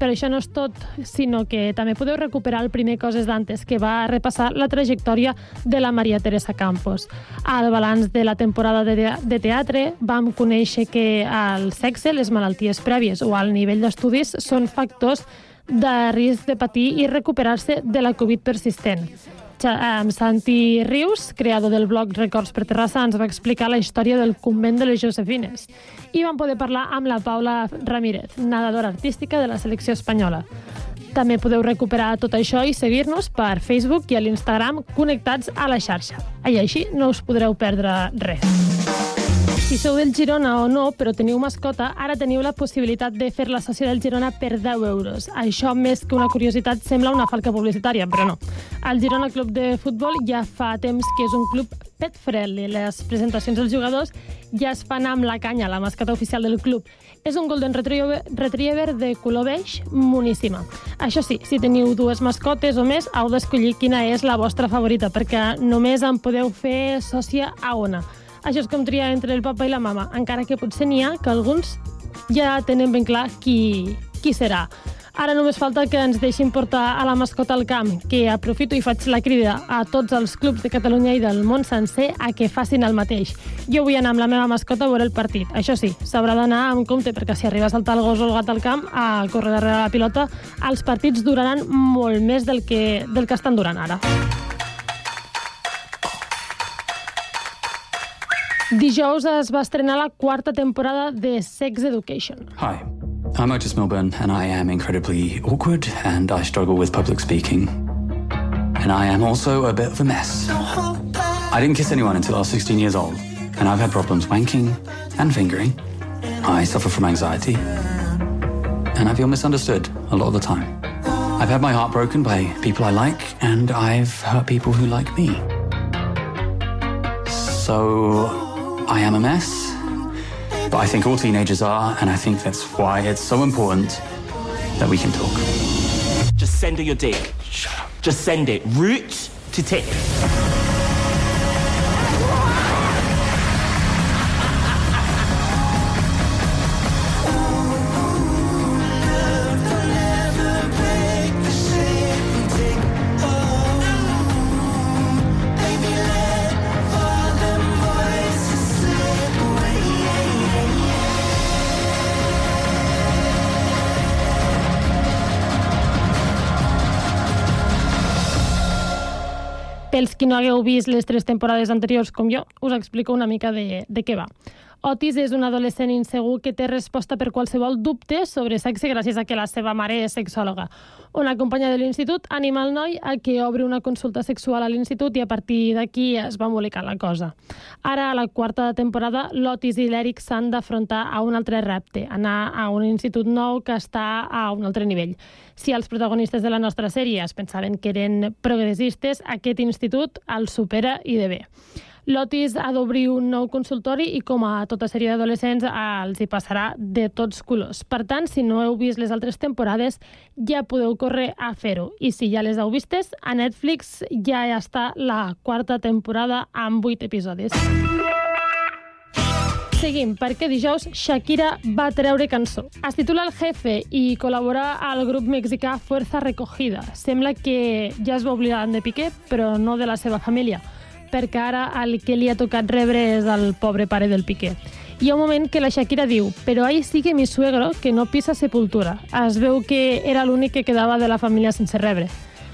Però això no és tot, sinó que també podeu recuperar el primer Coses d'antes, que va repassar la trajectòria de la Maria Teresa Campos. Al balanç de la temporada de, de teatre vam conèixer que el sexe, les malalties prèvies o el nivell d'estudis són factors de risc de patir i recuperar-se de la Covid persistent. Amb Santi Rius, creador del blog Records per Terrassa, ens va explicar la història del convent de les Josefines. I vam poder parlar amb la Paula Ramírez, nedadora artística de la selecció espanyola. També podeu recuperar tot això i seguir-nos per Facebook i a l'Instagram connectats a la xarxa. I així no us podreu perdre res. Si sou del Girona o no, però teniu mascota, ara teniu la possibilitat de fer la sessió del Girona per 10 euros. Això, més que una curiositat, sembla una falca publicitària, però no. El Girona Club de Futbol ja fa temps que és un club pet friendly. Les presentacions dels jugadors ja es fan amb la canya, la mascota oficial del club. És un Golden Retriever, de color beix moníssima. Això sí, si teniu dues mascotes o més, heu d'escollir quina és la vostra favorita, perquè només en podeu fer sòcia a una. Això és com triar entre el papa i la mama, encara que potser n'hi ha que alguns ja tenen ben clar qui, qui serà. Ara només falta que ens deixin portar a la mascota al camp, que aprofito i faig la crida a tots els clubs de Catalunya i del món sencer a que facin el mateix. Jo vull anar amb la meva mascota a veure el partit. Això sí, s'haurà d'anar amb compte, perquè si arriba a saltar el gos o el gat al camp, a córrer darrere la pilota, els partits duraran molt més del que, del que estan durant ara. Dijous es va estrenar la quarta temporada de Sex Education. Hi, I'm Otis Milburn, and I am incredibly awkward, and I struggle with public speaking. And I am also a bit of a mess. I didn't kiss anyone until I was 16 years old, and I've had problems wanking and fingering. I suffer from anxiety, and I feel misunderstood a lot of the time. I've had my heart broken by people I like, and I've hurt people who like me. So I am a mess, but I think all teenagers are, and I think that's why it's so important that we can talk. Just send her your dick. Just send it. Root to tip. Pels qui no hagueu vist les tres temporades anteriors com jo, us explico una mica de, de què va. Otis és un adolescent insegur que té resposta per qualsevol dubte sobre sexe gràcies a que la seva mare és sexòloga. Una companya de l'institut anima el noi a que obri una consulta sexual a l'institut i a partir d'aquí es va embolicar la cosa. Ara, a la quarta temporada, l'Otis i l'Eric s'han d'afrontar a un altre repte, anar a un institut nou que està a un altre nivell. Si els protagonistes de la nostra sèrie es pensaven que eren progressistes, aquest institut els supera i de bé. L'Otis ha d'obrir un nou consultori i, com a tota sèrie d'adolescents, els hi passarà de tots colors. Per tant, si no heu vist les altres temporades, ja podeu córrer a fer-ho. I si ja les heu vistes, a Netflix ja està la quarta temporada amb vuit episodis. Seguim, perquè dijous Shakira va treure cançó. Es titula El Jefe i col·labora al grup mexicà Fuerza Recogida. Sembla que ja es va oblidar de Piqué, però no de la seva família perquè ara el que li ha tocat rebre és el pobre pare del Piqué. Hi ha un moment que la Shakira diu «Però ahí sigue mi suegro que no pisa sepultura». Es veu que era l'únic que quedava de la família sense rebre.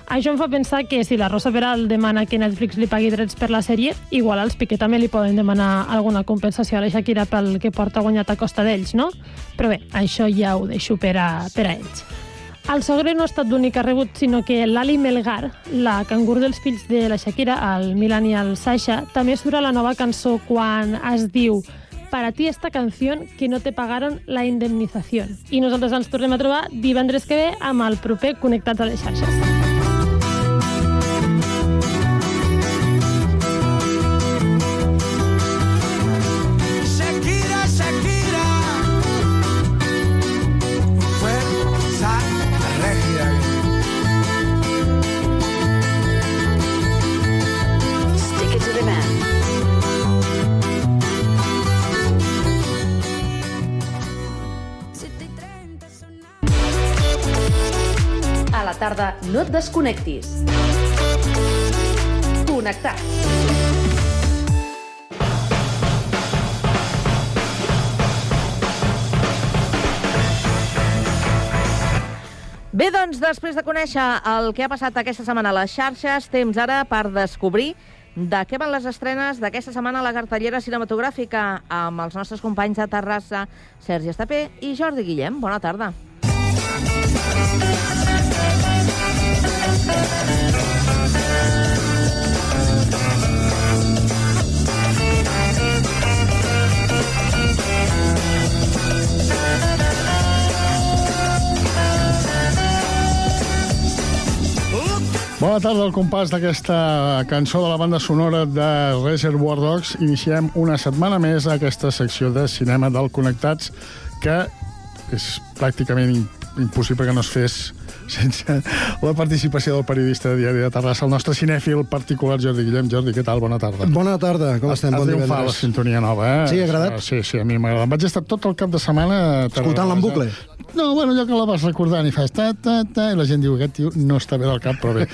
Això em fa pensar que si la Rosa Peral demana que Netflix li pagui drets per la sèrie, igual als Piqué també li poden demanar alguna compensació a la Shakira pel que porta guanyat a costa d'ells, no? Però bé, això ja ho deixo per a, per a ells. El sogre no ha estat l'únic que ha rebut, sinó que l'Ali Melgar, la cangur dels fills de la Shakira, el Milan i el Sasha, també surt a la nova cançó quan es diu para ti esta canción que no te pagaron la indemnización. I nosaltres ens tornem a trobar divendres que ve amb el proper Connectats a les xarxes. No et desconnectis. Connectats. Bé, doncs, després de conèixer el que ha passat aquesta setmana a les xarxes, temps ara per descobrir de què van les estrenes d'aquesta setmana a la cartellera cinematogràfica amb els nostres companys de Terrassa, Sergi Estapé i Jordi Guillem. Bona tarda. Bona tarda, al compàs d'aquesta cançó de la banda sonora de Reservoir Dogs. Iniciem una setmana més aquesta secció de cinema del Connectats, que és pràcticament impossible que no es fes sense la participació del periodista de Diari de Terrassa, el nostre cinèfil particular Jordi Guillem. Jordi, què tal? Bona tarda. Bona tarda, com estem? Ha Bon triomfat la sintonia nova, eh? Sí, ha agradat? Sí, sí, a mi m'agrada. Em vaig estar tot el cap de setmana... Escoltant-la en bucle? No, bueno, allò que la vas recordant i fas ta, ta, ta, i la gent diu, aquest tio no està bé del cap, però bé,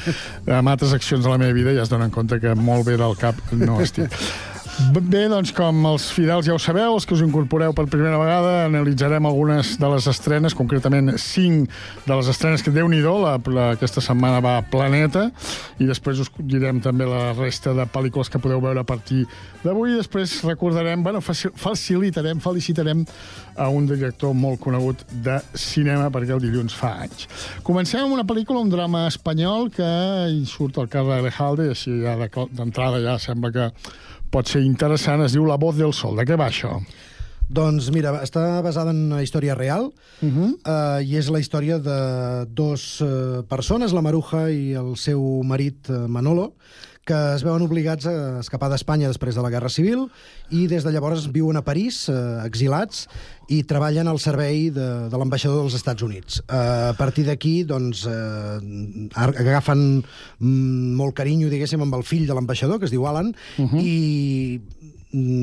amb altres accions de la meva vida ja es donen compte que molt bé del cap no estic. Bé, doncs, com els fidels ja ho sabeu, els que us incorporeu per primera vegada, analitzarem algunes de les estrenes, concretament cinc de les estrenes que, déu nhi aquesta setmana va a Planeta, i després us direm també la resta de pel·lícules que podeu veure a partir d'avui, i després recordarem, bueno, faci- facilitarem, felicitarem a un director molt conegut de cinema, perquè el dilluns fa anys. Comencem amb una pel·lícula, un drama espanyol, que hi surt el Carles Alejalde, i així ja de- d'entrada ja sembla que pot ser interessant, es diu La voz del sol. De què va això? Doncs mira, està basada en una història real uh -huh. uh, i és la història de dos uh, persones, la Maruja i el seu marit uh, Manolo, que es veuen obligats a escapar d'Espanya després de la Guerra Civil i des de llavors viuen a París, eh, exilats, i treballen al servei de, de l'ambaixador dels Estats Units. Eh, a partir d'aquí, doncs, eh, agafen mm, molt carinyo, diguéssim, amb el fill de l'ambaixador, que es diu Alan, uh -huh. i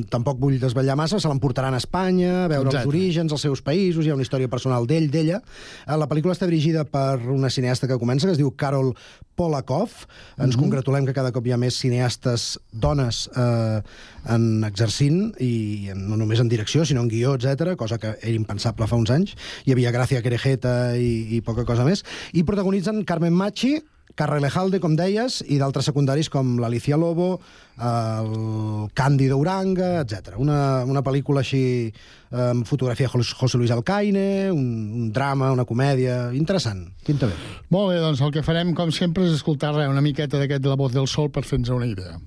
tampoc vull desvetllar massa, se l'emportaran a Espanya, a veure Exacte. els orígens, els seus països, hi ha una història personal d'ell, d'ella. Eh, La pel·lícula està dirigida per una cineasta que comença, que es diu Carol Polakov. Ens Mhm. congratulem que cada cop hi ha més cineastes dones eh, en exercint, i no només en direcció, sinó en guió, etc, cosa que era impensable fa uns anys. Hi havia Gracia Querejeta i, i poca cosa més. I protagonitzen Carmen Machi, Carre Lejalde, com deies, i d'altres secundaris com l'Alicia Lobo, el Càndido Uranga, etc. Una, una pel·lícula així eh, amb fotografia de Jos- José Luis Alcaine, un, un drama, una comèdia... Interessant. Pinta bé. Molt bé, doncs el que farem, com sempre, és escoltar res, una miqueta d'aquest de La voz del sol per fer-nos una idea.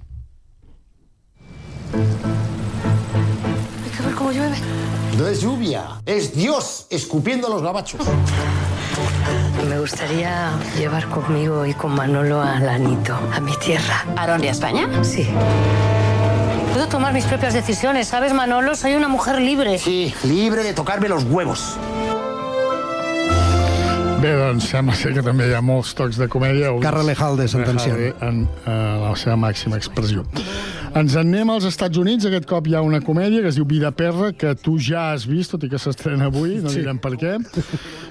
Hay que ver cómo llueve. No es lluvia, es Dios escupiendo los gabachos. Me gustaría llevar conmigo y con Manolo a Lanito, a mi tierra. ¿A dónde, a España? Sí. Puedo tomar mis propias decisiones, ¿sabes, Manolo? Soy una mujer libre. Sí, libre de tocarme los huevos. Bé, doncs sembla ser que també hi ha molts tocs de comèdia. Carre Lejalde, sentenciant. Lejalde En eh, la seva màxima expressió. Ens en anem als Estats Units. Aquest cop hi ha una comèdia que es diu Vida Perra, que tu ja has vist, tot i que s'estrena avui, no Sí. direm per què.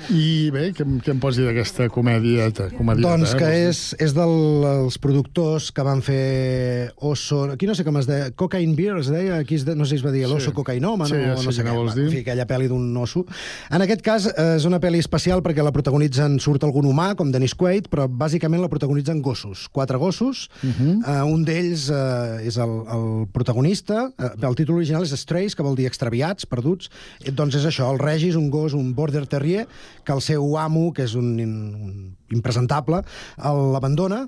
I bé, què, què em pots dir d'aquesta comèdieta? comèdieta Doncs eh? que és, és dels productors que van fer Oso... Aquí no sé com es deia... Cocaine Beer es deia? Aquí es de, no sé si es va dir l'oso Sí. cocainòman Sí, ja o sé no sé què. vols dir. En fi, aquella pel·li d'un oso. En aquest cas eh, és una pel·li especial perquè la protagonitzen, surt algun humà, com Dennis Quaid, però bàsicament la protagonitzen gossos. Quatre gossos. Uh. -huh. uh, un d'ells uh, és el, el protagonista. Uh, el títol original és Strays, que vol dir extraviats, perduts. Eh, doncs és això, el Regis, un gos, un border terrier, que el seu amo, que és un, un impresentable, el- l'abandona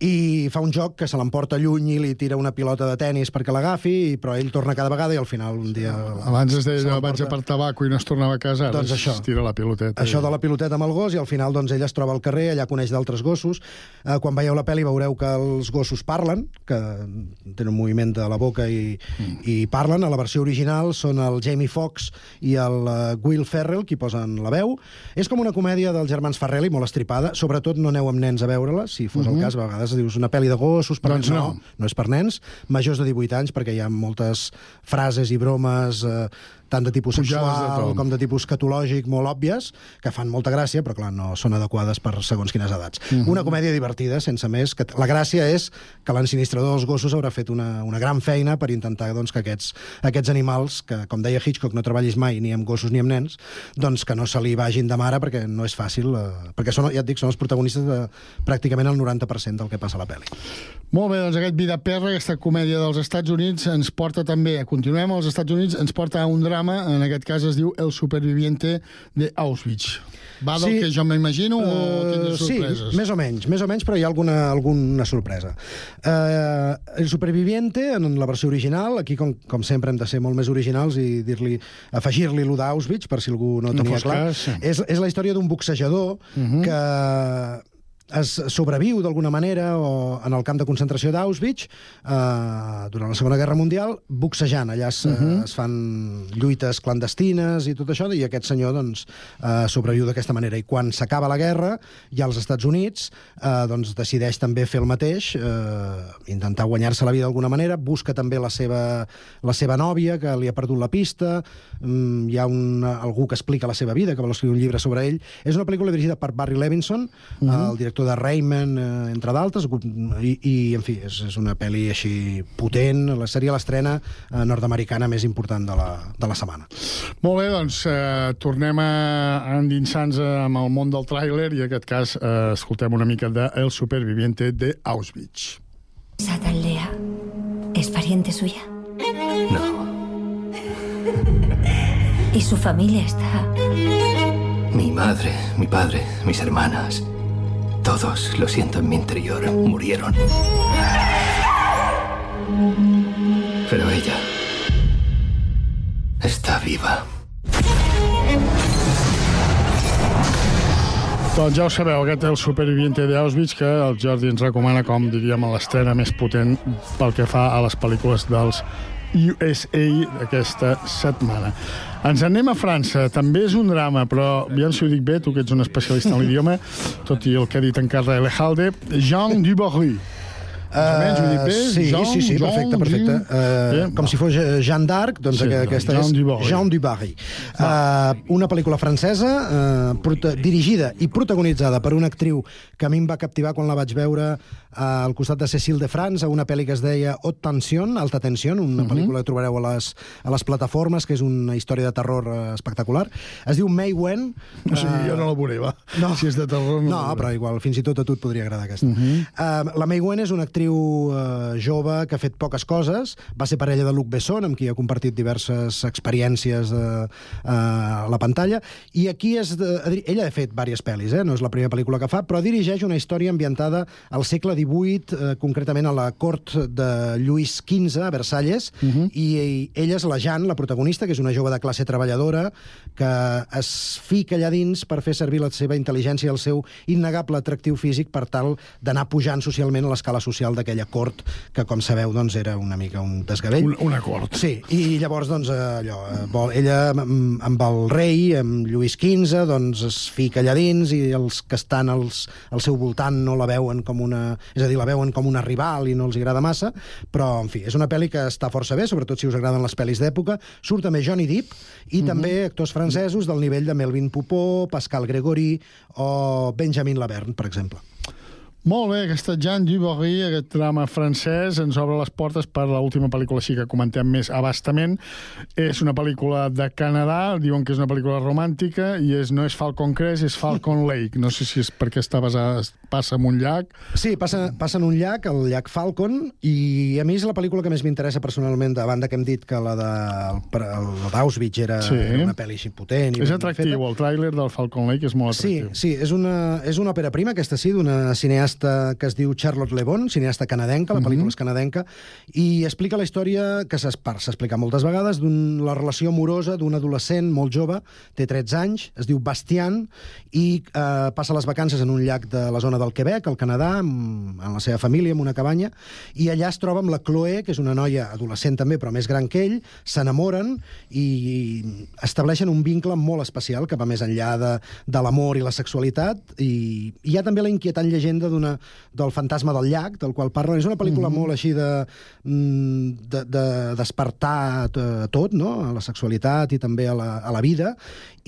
i fa un joc que se l'emporta lluny i li tira una pilota de tennis perquè l'agafi, però ell torna cada vegada i al final un dia... Abans es deia vaig a per tabaco i no es tornava a casa, ara Doncs es això. tira la piloteta. Això de la piloteta amb el gos i al final doncs, ella es troba al carrer, allà coneix d'altres gossos. Eh, quan veieu la pel·li veureu que els gossos parlen, que tenen un moviment de la boca i, mm. i parlen. A la versió original són el Jamie Foxx i el uh, Will Ferrell qui posen la veu. És com una comèdia dels germans Farrelly, molt estripada. Sobretot no aneu amb nens a veure-la, si fos Mhm. el cas. A vegades dius una pel·li de gossos, per Doncs nens, no. no. No és per nens, majors de 18 anys, perquè hi ha moltes frases i bromes eh, tant de tipus de sexual to. com de tipus catològic molt òbvies, que fan molta gràcia, però clar, no són adequades per segons quines edats. Mhm. Una comèdia divertida, sense més, que la gràcia és que l'ensinistrador dels gossos haurà fet una, una gran feina per intentar doncs, que aquests, aquests animals, que com deia Hitchcock, no treballis mai ni amb gossos ni amb nens, doncs que no se li vagin de mare perquè no és fàcil, eh, perquè són, ja et dic, són els protagonistes de pràcticament el 90% del que passa a la pel·li. Molt bé, doncs aquest Vida Perra, aquesta comèdia dels Estats Units, ens porta també, continuem als Estats Units, ens porta a un drama, en aquest cas es diu El superviviente de Auschwitz. Va del Sí. que jo m'imagino o Eh, tindràs sorpreses? Sí, més o menys, més o menys, però hi ha alguna, alguna sorpresa. Uh, el Superviviente, en la versió original, aquí, com, com sempre, hem de ser molt més originals i dir-li afegir-li lo d'Auschwitz, per si algú no No tenia fos clar. cas, sí. És, és la història d'un boxejador Mhm. que es sobreviu d'alguna manera o en el camp de concentració d'Auschwitz eh, durant la Segona Guerra Mundial boxejant. Allà es, uh Mhm. es fan lluites clandestines i tot això, i aquest senyor doncs, eh, sobreviu d'aquesta manera. I quan s'acaba la guerra, ja als Estats Units eh, doncs, decideix també fer el mateix, eh, intentar guanyar-se la vida d'alguna manera, busca també la seva, la seva nòvia, que li ha perdut la pista, mm, hi ha un, algú que explica la seva vida, que vol escriure un llibre sobre ell. És una pel·lícula dirigida per Barry Levinson, Mhm. el director de Rayman, eh, entre d'altres, i, i, en fi, és, és una pel·li així potent, la seria l'estrena eh, nord-americana més important de la, de la setmana. Molt bé, doncs eh, tornem a a endinsar-nos amb el món del tràiler i en aquest cas eh, escoltem una mica de El superviviente de Auschwitz. Satan Lea es pariente suya. No. Y su familia está. Mi madre, mi padre, mis hermanas. Todos, lo siento en mi interior, murieron. Pero ella está viva. Doncs ja ho sabeu, aquest és el superviviente d'Auschwitz que el Jordi ens recomana com, diríem, l'estrena més potent pel que fa a les pel·lícules dels USA d'aquesta setmana. Ens anem a França. També és un drama, però aviam si ho dic bé, tu que ets un especialista en l'idioma, tot i el que ha dit en Carla Elejalde, Jean Dubarry. O menys ho bé? Eh, sí, Jean, sí, sí, Jean, perfecte, perfecte. Jean. Uh, com si fos eh, Jeanne d'Arc, doncs Sí, doncs aquesta Jean és Dubarry. Jean Dubarry. Uh, una pel·lícula francesa uh, dirigida i protagonitzada per una actriu que a mi em va captivar quan la vaig veure uh, al costat de Cécile de France, a una pel·li que es deia Haute Tension, Alta Tension, una Mhm. pel·lícula que trobareu a les, a les plataformes, que és una història de terror uh, espectacular. Es diu May Wen. O sigui, jo no la veuré, va. No. Si és de terror, no, No, però igual, fins i tot a tu et podria agradar aquesta. Mhm. Uh, la May Wen és una actriu uh, jove que ha fet poques coses, va ser parella de Luc Besson, amb qui ha compartit diverses experiències uh, uh, a la pantalla, i aquí és de, ella ha fet diverses pel·lis, eh? no és la primera pel·lícula que fa, però dirigeix una història ambientada al segle XVIII, uh, concretament a la cort de Lluís XV, a Versalles, i, i ella és la Jeanne, la protagonista, que és una jove de classe treballadora, que es fica allà dins per fer servir la seva intel·ligència i el seu innegable atractiu físic per tal d'anar pujant socialment a l'escala social d'aquella cort que, com sabeu, doncs, era una mica un desgavell. Un, un acord. Sí, i llavors, doncs, eh, allò, eh, vol, ella amb, amb el rei, amb Lluís XV, doncs es fica allà dins i els que estan als, al seu voltant no la veuen com una... És a dir, la veuen com una rival i no els agrada massa, però, en fi, és una pel·li que està força bé, sobretot si us agraden les pel·lis d'època. Surt també Johnny Depp i també actors francesos del nivell de Melvin Poupeau, Pascal Gregori o Benjamin Laverne, per exemple. Molt bé, aquesta Jean Dubarry, aquest drama francès, ens obre les portes per l'última pel·lícula així que comentem més abastament. És una pel·lícula de Canadà, diuen que és una pel·lícula romàntica, i és, no és Falcon Crest, és Falcon Lake. No sé si és perquè està basada, passa en un llac. Sí, passa, passa en un llac, el llac Falcon, i a mi és la pel·lícula que més m'interessa personalment, de banda que hem dit que la de- d'Auschwitz era, Sí. era una pel·li així potent. i És atractiu, el tràiler del Falcon Lake és molt Sí, atractiu. sí, és una, és una òpera prima, aquesta sí, d'una cineasta que es diu Charlotte Le Bon, cineasta canadenca, la pel·lícula és canadenca, i explica la història que s'ha explicat moltes vegades, de la relació amorosa d'un adolescent molt jove, té 13 anys, es diu Bastian, i eh, passa les vacances en un llac de la zona del Quebec, al Canadà, amb, amb la seva família, en una cabanya, i allà es troba amb la Chloe, que és una noia adolescent també, però més gran que ell, s'enamoren i estableixen un vincle molt especial que va més enllà de, de l'amor i la sexualitat, i hi ha també la inquietant llegenda d'una del fantasma del llac, del qual parlen. És una pel·lícula mm -hmm. molt així de, mm, de, de despertar t- tot, no? a la sexualitat i també a la, a la vida,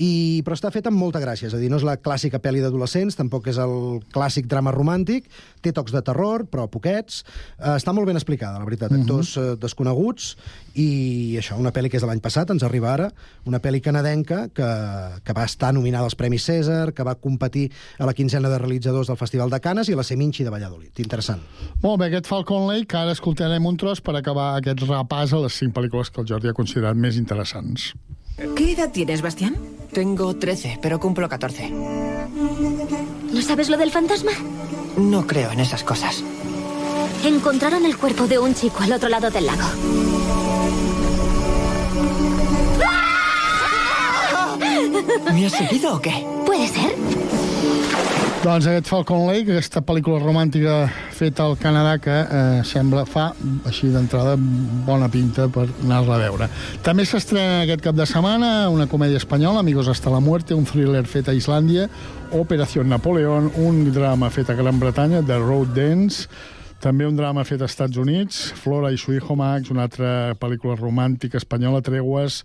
I, però està fet amb molta gràcia, és a dir, no és la clàssica pel·li d'adolescents, tampoc és el clàssic drama romàntic, té tocs de terror, però poquets. Uh, està molt ben explicada, la veritat. Actors uh, desconeguts i això, una pel·li que és de l'any passat, ens arriba ara, una pel·li canadenca que, que va estar nominada als Premis César, que va competir a la quinzena de realitzadors del Festival de Canes i a la Seminci de Valladolid. Interessant. Molt bé, aquest Falcon Lake, ara escoltarem un tros per acabar aquest repàs a les cinc pel·lícules que el Jordi ha considerat més interessants. ¿Qué edad tienes, Bastián? Tengo 13, pero cumplo 14. ¿No sabes lo del fantasma? No creo en esas cosas. Encontraron el cuerpo de un chico al otro lado del lago. ¿Me has seguido o qué? Puede ser. Doncs aquest Falcon Lake, aquesta pel·lícula romàntica feta al Canadà que eh, sembla, fa, així d'entrada, bona pinta per anar-la a veure. També s'estrena aquest cap de setmana una comèdia espanyola, Amigos hasta la muerte, un thriller fet a Islàndia, Operació Napoleón, un drama fet a Gran Bretanya, The Road Dance, també un drama fet als Estats Units, Flora i su hijo Max, una altra pel·lícula romàntica espanyola, Treguas,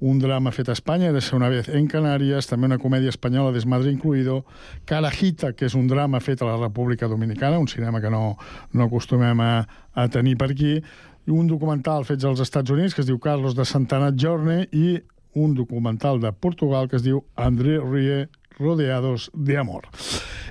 un drama fet a Espanya, de ser una vez en Canàries, també una comèdia espanyola, Desmadre incluido, Carajita, que és un drama fet a la República Dominicana, un cinema que no, no acostumem a, a tenir per aquí, i un documental fet als Estats Units que es diu Carlos de Santana Journey i un documental de Portugal que es diu André Rie rodeados de amor.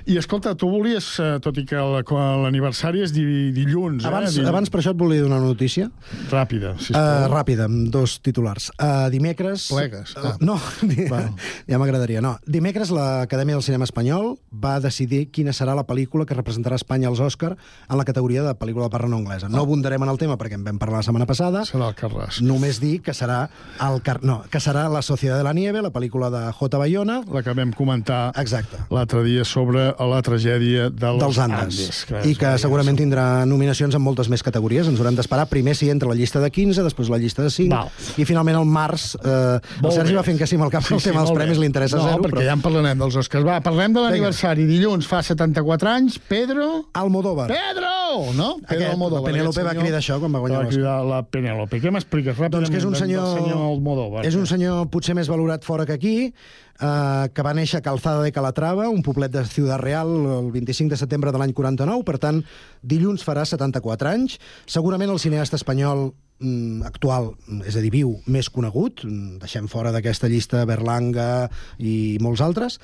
I escolta, tu volies, eh, tot i que l'aniversari és di, dilluns, Abans, eh? Dilluns. abans per això et volia donar una notícia. Ràpida, Uh, sisplau. ràpida, amb dos titulars. Uh, dimecres... Plegues, Uh, ah. no, ja m'agradaria. No. Dimecres l'Acadèmia del Cinema Espanyol va decidir quina serà la pel·lícula que representarà Espanya als Òscar en la categoria de pel·lícula de parla no anglesa. No abundarem en el tema perquè en vam parlar la setmana passada. Serà el Carràs. Només dir que serà el car... no, que serà La Societat de la Nieve, la pel·lícula de J. Bayona. La que vam comentar Exacte. l'altre dia sobre la tragèdia dels, dels Andes, Andes i que segurament tindrà nominacions en moltes més categories. Ens haurem d'esperar primer si entra la llista de 15, després la llista de 5, Val. i finalment al març eh, el Sergi bé. va fent que sí amb el cap sí, el tema dels premis li interessa no, zero. perquè ja en parlarem dels Oscars. Va, parlem de l'aniversari. Dilluns fa 74 anys, Pedro... Almodóvar. Pedro! No? Pedro Aquest, Almodóvar. la Penélope aquest va senyor cridar això quan va guanyar Va l'Oscar. cridar la Penélope. Què m'expliques ràpidament Doncs que és un senyor, del senyor Almodóvar? és un senyor potser més valorat fora que aquí, eh, que va néixer a Calzada de Calatrava, un poblet de Ciudad Real, el 25 de setembre de l'any 49, per tant, dilluns farà 74 anys. Segurament el cineasta espanyol mm, actual, és a dir, viu, més conegut, mm, deixem fora d'aquesta llista Berlanga i molts altres,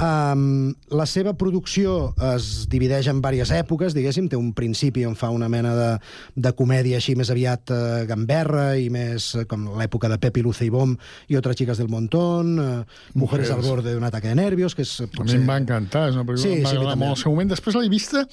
Um, la seva producció es divideix en diverses èpoques, diguéssim, té un principi on fa una mena de, de comèdia així més aviat eh, gamberra i més eh, com l'època de Pepi Luce i Bom i Otras chicas del montón, eh, Mujeres Mujeres. al borde d'un ataque de nervios, que és A mi potser... em va encantar, és una pel·lícula Sí, que em va sí, agradar molt al seu moment. Després l'he vista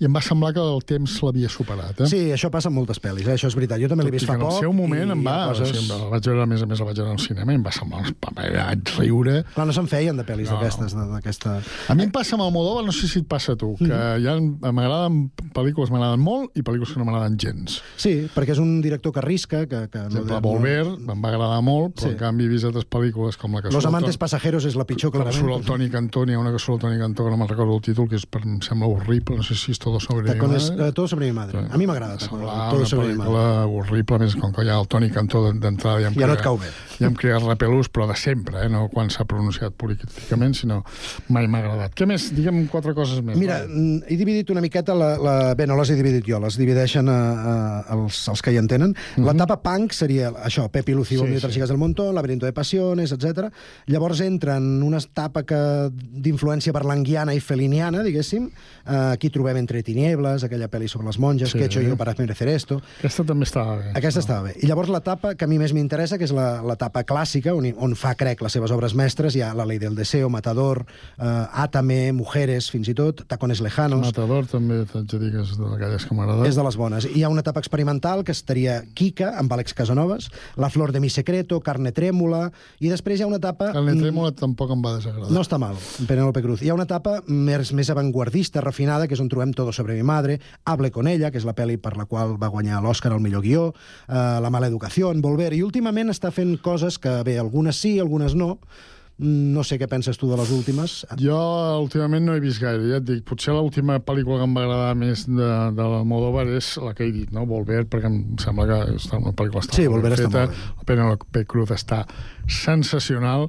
i em va semblar que el temps l'havia superat. Eh? Sí, això passa en moltes pel·lis, eh? això és veritat. Jo també l'he vist fa en el poc. seu moment i em va... Coses... Sí, la vaig veure, a més a més, la vaig veure al cinema i em va semblar vaig riure. Clar, no se'n feien de pel·lis No, d'aquestes, de- d'aquesta... A mi em passa amb Almodóvar, no sé si et passa a tu, que Mhm. hi ha, m'agraden pel·lícules que m'agraden molt i pel·lícules que no m'agraden gens. Sí, perquè és un director que arrisca, que... que Per exemple, Volver em va agradar molt, però Sí. en canvi he vist altres pel·lícules com la que Los amantes pasajeros és la pitjor, que clarament. surt el Toni Cantó, n'hi ha una que surt el Toni Cantó, que no me'n recordo el títol, que és, per, em sembla horrible, no sé si és Todo sobre mi Tacones, madre. eh, todo sobre mi madre. A mi m'agrada. Todo sobre mi madre. pel·lícula horrible, més com que hi ha el Toni Cantó d'en- d'entrada ja em Ja no et crea- cau bé. Ja em crea repelús, però de sempre, eh? no quan s'ha pronunciat políticament, sinó mai m'ha agradat. Què més? Digue'm quatre coses més. Mira, va. mm, he dividit una miqueta la... la... Bé, no les he dividit jo, les divideixen a, a, els, els que hi entenen. L'etapa punk seria això, Pepi Lucio. Sí, sí, chicas del montón, Laberinto de pasiones, etc. Llavors entra en una etapa que d'influència berlanguiana i feliniana, diguéssim. Uh, aquí trobem Entre tinieblas, aquella pel·li sobre les monges, Sí. que he hecho yo para merecer esto. Aquesta també estava bé. Aquesta estava bé. I llavors l'etapa que a mi més m'interessa, que és la- l'etapa clàssica, on, on fa, crec, les seves obres mestres, hi ha La ley del deseo, Matador, eh, Átame, Mujeres, fins i tot, Tacones lejanos... Matador també t'haig de dir que és d'aquelles que m'agrada. És de les bones. Hi ha una etapa experimental que estaria Kika, amb Àlex Casanovas, La flor de mi secreto, Carne trèmula, i després hi ha una etapa... El Trèmola tampoc em va desagradar. No està mal, Penélope Cruz. Hi ha una etapa més, més avantguardista, refinada, que és on trobem Todo sobre mi madre, Hable con ella, que és la pel·li per la qual va guanyar l'Oscar al millor guió, eh, La mala educació, Volver, i últimament està fent coses que, bé, algunes sí, algunes no, Mm, no sé què penses tu de les últimes. Jo últimament no he vist gaire, ja et dic. Potser l'última pel·lícula que em va agradar més de, de l'Almodóvar és la que he dit, no? Volver, perquè em sembla que està una pel·lícula està Sí, molt Volver ben està feta. molt bé. La Cruz està sensacional.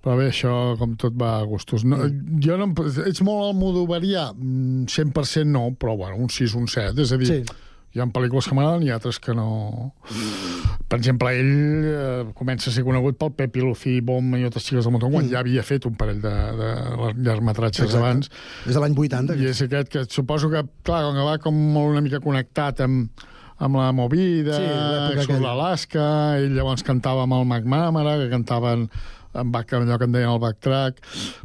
Però bé, això, com tot, va a gustos. No, jo no, ets molt? Mm, 100% no, però bueno, un 6, un 7. És a dir, Sí. Hi ha pel·lícules que m'agraden i altres que no... Per exemple, ell eh, comença a ser conegut pel Pepi Lucí Bom i altres xiques del motor, quan ja havia fet un parell de, de llargmetratges Exacte. abans. És de l'any 80. I és aquest que suposo que, clar, com que va com molt una mica connectat amb, amb la movida, Sí, aquella. l'Alaska, ell llavors cantava amb el McNamara, que cantaven amb back, allò que en deien el backtrack.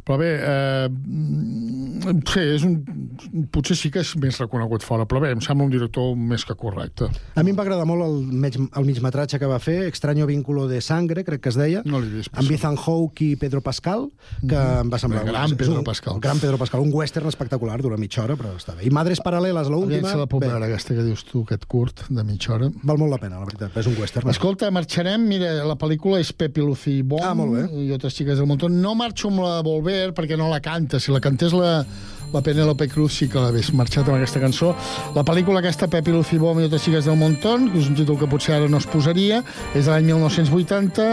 Però bé, eh, mm, sí, és un, potser sí que és més reconegut fora, però bé, em sembla un director més que correcte. A mi em va agradar molt el, mig, el migmetratge que va fer, Extraño vínculo de sangre, crec que es deia, no vist, amb Ethan Hawke i Pedro Pascal, que em va semblar... Bé, gran és Pedro un, Pascal. Gran Pedro Pascal, un western espectacular, dura mitja hora, però està bé. I Madres Paral·leles, Aviam l'última... si la puc veure, aquesta que dius tu, aquest curt de mitja hora. Val molt la pena, la veritat, és un western. Escolta, marxarem, mira, la pel·lícula és Pepi Lucí Bon Ah, molt bé. I altres xiques del montón. No marxo amb la Volver perquè no la canta. Si la cantés la, la Penélope Cruz sí que l'hagués marxat amb aquesta cançó. La pel·lícula aquesta, Pepi Lucí Bon i altres xiques del montón, que és un títol que potser ara no es posaria, és de l'any 1980.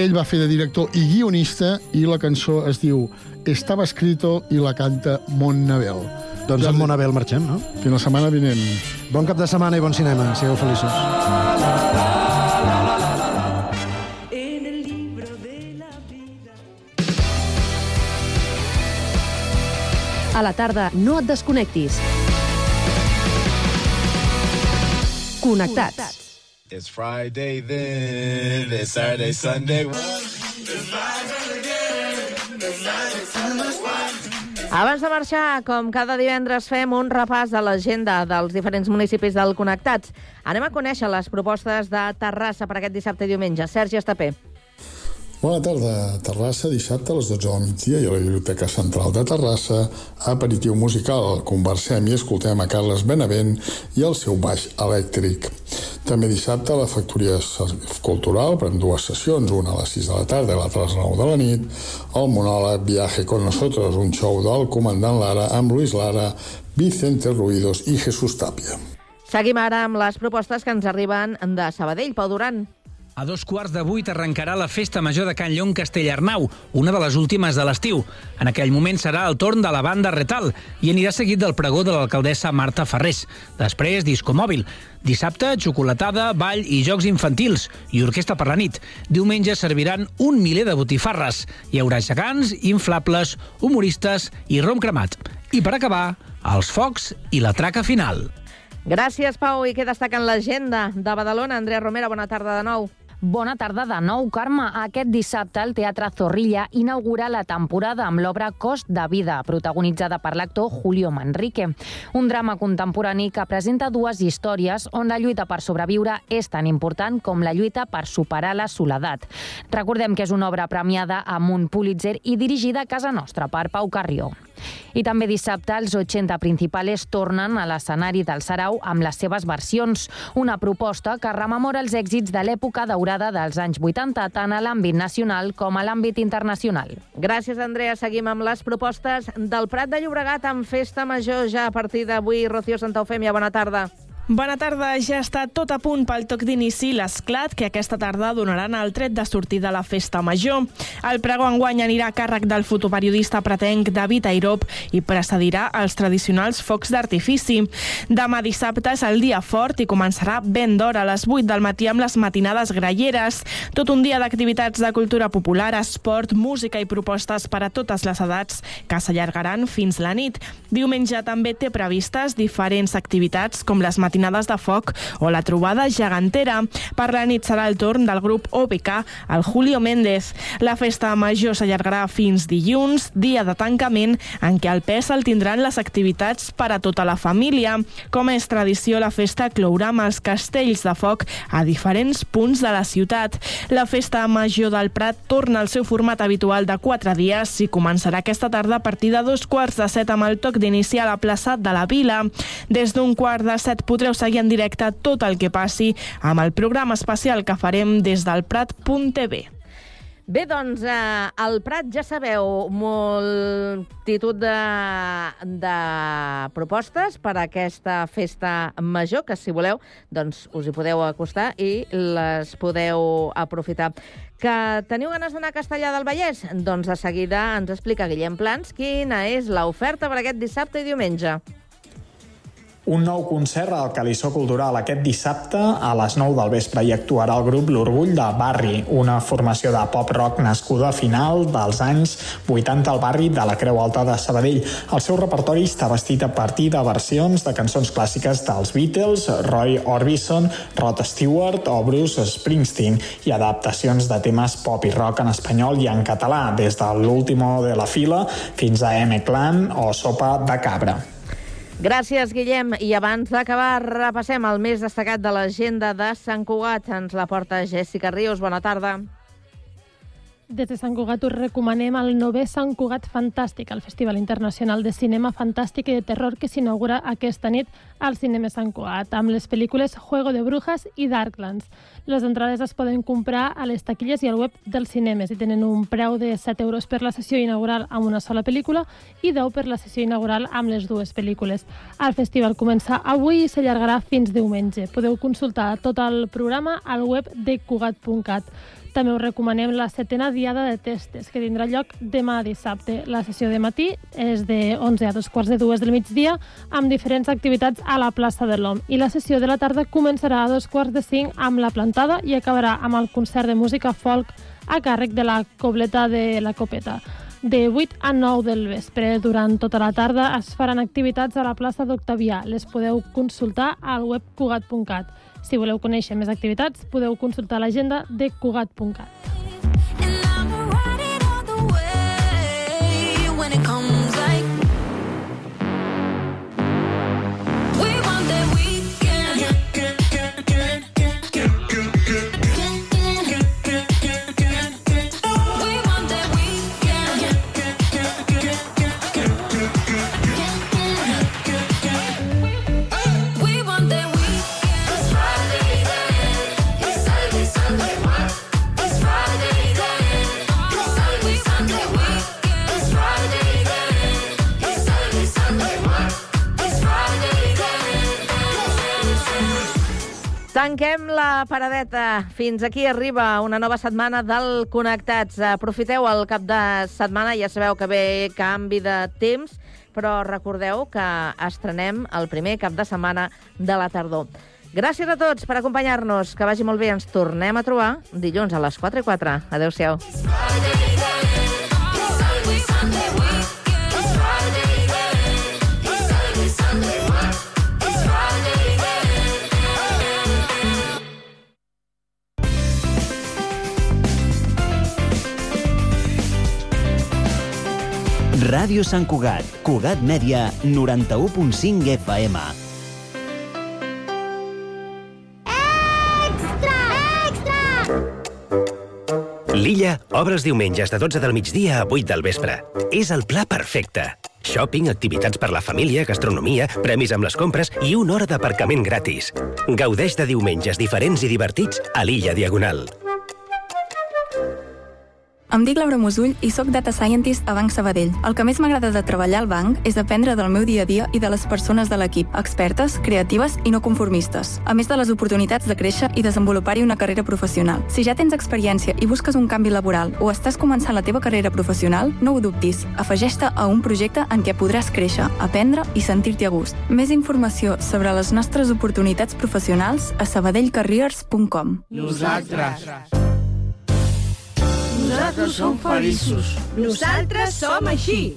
Ell va fer de director i guionista i la cançó es diu Estava escrito i la canta Montnabel. Doncs amb Monabel marxem, no? Fins la setmana vinent. Bon cap de setmana i bon cinema. Sigueu feliços. A la tarda, no et desconnectis. Connectats. It's Friday then, it's Saturday, Sunday. Abans de marxar, com cada divendres, fem un repàs de l'agenda dels diferents municipis del Connectats. Anem a conèixer les propostes de Terrassa per aquest dissabte i diumenge. Sergi Estapé. Bona tarda. Terrassa, dissabte a les 12 del migdia i a la Biblioteca Central de Terrassa, aperitiu musical. Conversem i escoltem a Carles Benavent i el seu baix elèctric. També dissabte a la Factoria Cultural, per dues sessions, una a les 6 de la tarda i l'altra a les 9 de la nit, el monòleg Viaje con nosotros, un show del comandant Lara amb Luis Lara, Vicente Ruidos i Jesús Tapia. Seguim ara amb les propostes que ens arriben de Sabadell. Pau Duran. A dos quarts de vuit arrencarà la Festa Major de Can Llong Castellarnau, una de les últimes de l'estiu. En aquell moment serà el torn de la banda Retal i anirà seguit del pregó de l'alcaldessa Marta Ferrés. Després, disco mòbil. Dissabte, xocolatada, ball i jocs infantils i orquestra per la nit. Diumenge serviran un miler de botifarres. Hi haurà gegants, inflables, humoristes i rom cremat. I per acabar, els focs i la traca final. Gràcies, Pau. I què destaca en l'agenda de Badalona? Andrea Romera, bona tarda de nou. Bona tarda de nou, Carme. Aquest dissabte el Teatre Zorrilla inaugura la temporada amb l'obra Cost de vida, protagonitzada per l'actor Julio Manrique. Un drama contemporani que presenta dues històries on la lluita per sobreviure és tan important com la lluita per superar la soledat. Recordem que és una obra premiada amb un Pulitzer i dirigida a casa nostra per Pau Carrió. I també dissabte els 80 principales tornen a l'escenari del Sarau amb les seves versions, una proposta que rememora els èxits de l'època daurada dels anys 80, tant a l'àmbit nacional com a l'àmbit internacional. Gràcies, Andrea. Seguim amb les propostes del Prat de Llobregat amb Festa Major ja a partir d'avui. Rocío Santa Eufèmia, bona tarda. Bona tarda. Ja està tot a punt pel toc d'inici l'esclat que aquesta tarda donaran el tret de sortida a la festa major. El pregó enguany anirà a càrrec del fotoperiodista pretenc David Airop i precedirà els tradicionals focs d'artifici. Demà dissabte és el dia fort i començarà ben d'hora a les 8 del matí amb les matinades gralleres. Tot un dia d'activitats de cultura popular, esport, música i propostes per a totes les edats que s'allargaran fins la nit. Diumenge també té previstes diferents activitats com les matinades de foc o la trobada gegantera. Per la nit serà el torn del grup OBK, el Julio Méndez. La festa major s'allargarà fins dilluns, dia de tancament, en què el pes el tindran les activitats per a tota la família. Com és tradició, la festa clourà amb els castells de foc a diferents punts de la ciutat. La festa major del Prat torna al seu format habitual de quatre dies i començarà aquesta tarda a partir de dos quarts de set amb el toc d'iniciar a la plaça de la Vila. Des d'un quart de set podreu seguir en directe tot el que passi amb el programa especial que farem des del Prat.tv. Bé, doncs, eh, al Prat ja sabeu multitud de, de propostes per a aquesta festa major, que si voleu, doncs us hi podeu acostar i les podeu aprofitar. Que teniu ganes d'anar a Castellà del Vallès? Doncs de seguida ens explica Guillem Plans quina és l'oferta per aquest dissabte i diumenge. Un nou concert al Calissó Cultural aquest dissabte a les 9 del vespre i actuarà el grup L'Orgull de Barri, una formació de pop-rock nascuda a final dels anys 80 al barri de la Creu Alta de Sabadell. El seu repertori està vestit a partir de versions de cançons clàssiques dels Beatles, Roy Orbison, Rod Stewart o Bruce Springsteen i adaptacions de temes pop i rock en espanyol i en català, des de l'último de la fila fins a M-Clan o Sopa de Cabra. Gràcies, Guillem. I abans d'acabar, repassem el més destacat de l'agenda de Sant Cugat. Ens la porta Jessica Ríos. Bona tarda. Des de Sant Cugat us recomanem el novè Sant Cugat Fantàstic, el Festival Internacional de Cinema Fantàstic i de Terror que s'inaugura aquesta nit al Cinema Sant Cugat, amb les pel·lícules Juego de Brujas i Darklands. Les entrades es poden comprar a les taquilles i al web dels cinemes i tenen un preu de 7 euros per la sessió inaugural amb una sola pel·lícula i 10 per la sessió inaugural amb les dues pel·lícules. El festival comença avui i s'allargarà fins diumenge. Podeu consultar tot el programa al web de cugat.cat. També us recomanem la setena diada de testes, que tindrà lloc demà dissabte. La sessió de matí és de 11 a dos quarts de dues del migdia, amb diferents activitats a la plaça de l'OM. I la sessió de la tarda començarà a dos quarts de cinc amb la plantada i acabarà amb el concert de música folk a càrrec de la cobleta de la copeta. De 8 a 9 del vespre, durant tota la tarda, es faran activitats a la plaça d'Octavià. Les podeu consultar al web cugat.cat. Si voleu conèixer més activitats, podeu consultar l'agenda de cugat.cat. Tanquem la paradeta. Fins aquí arriba una nova setmana del Connectats. Aprofiteu el cap de setmana, ja sabeu que ve canvi de temps, però recordeu que estrenem el primer cap de setmana de la tardor. Gràcies a tots per acompanyar-nos. Que vagi molt bé. Ens tornem a trobar dilluns a les 4 i 4. Adéu-siau. Ràdio Sant Cugat, Cugat Mèdia, 91.5 FM. L'Illa obre els diumenges de 12 del migdia a 8 del vespre. És el pla perfecte. Shopping, activitats per la família, gastronomia, premis amb les compres i una hora d'aparcament gratis. Gaudeix de diumenges diferents i divertits a l'Illa Diagonal. Em dic Laura Musull i sóc Data Scientist a Banc Sabadell. El que més m'agrada de treballar al banc és aprendre del meu dia a dia i de les persones de l'equip, expertes, creatives i no conformistes, a més de les oportunitats de créixer i desenvolupar-hi una carrera professional. Si ja tens experiència i busques un canvi laboral o estàs començant la teva carrera professional, no ho dubtis. Afegeix-te a un projecte en què podràs créixer, aprendre i sentir-t'hi a gust. Més informació sobre les nostres oportunitats professionals a sabadellcareers.com. Nosaltres. Nosaltres som feliços. Nosaltres som així.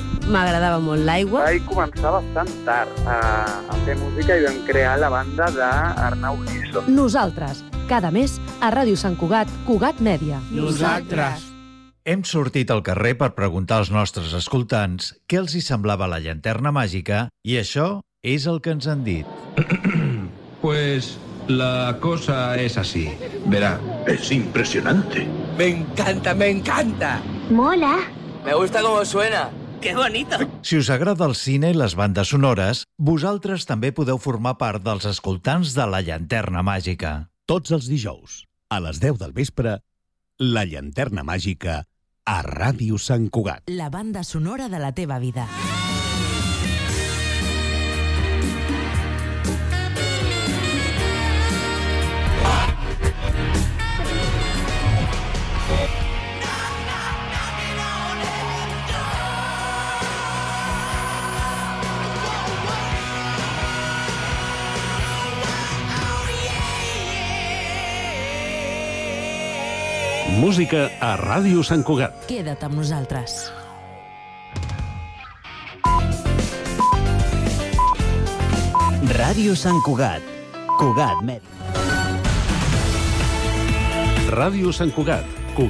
m'agradava molt l'aigua. Vaig començar bastant tard a, a fer música i vam crear la banda d'Arnau Giso. Nosaltres, Cada mes a Ràdio Sant Cugat, Cugat Mèdia. Nosaltres. Hem sortit al carrer per preguntar als nostres escoltants què els hi semblava la llanterna màgica i això és el que ens han dit. Pues la cosa es así. Verá. Es impresionante. Me encanta, me encanta. Mola. Me gusta cómo suena. ¡Qué bonito! Si us agrada el cine i les bandes sonores, vosaltres també podeu formar part dels escoltants de la llanterna màgica. Tots els dijous, a les 10 del vespre, la llanterna màgica a Ràdio Sant Cugat. La banda sonora de la teva vida. Música a Ràdio Sant Cugat. Queda't amb nosaltres. Ràdio Sant Cugat. Cugat Mèdia. Ràdio Sant Cugat,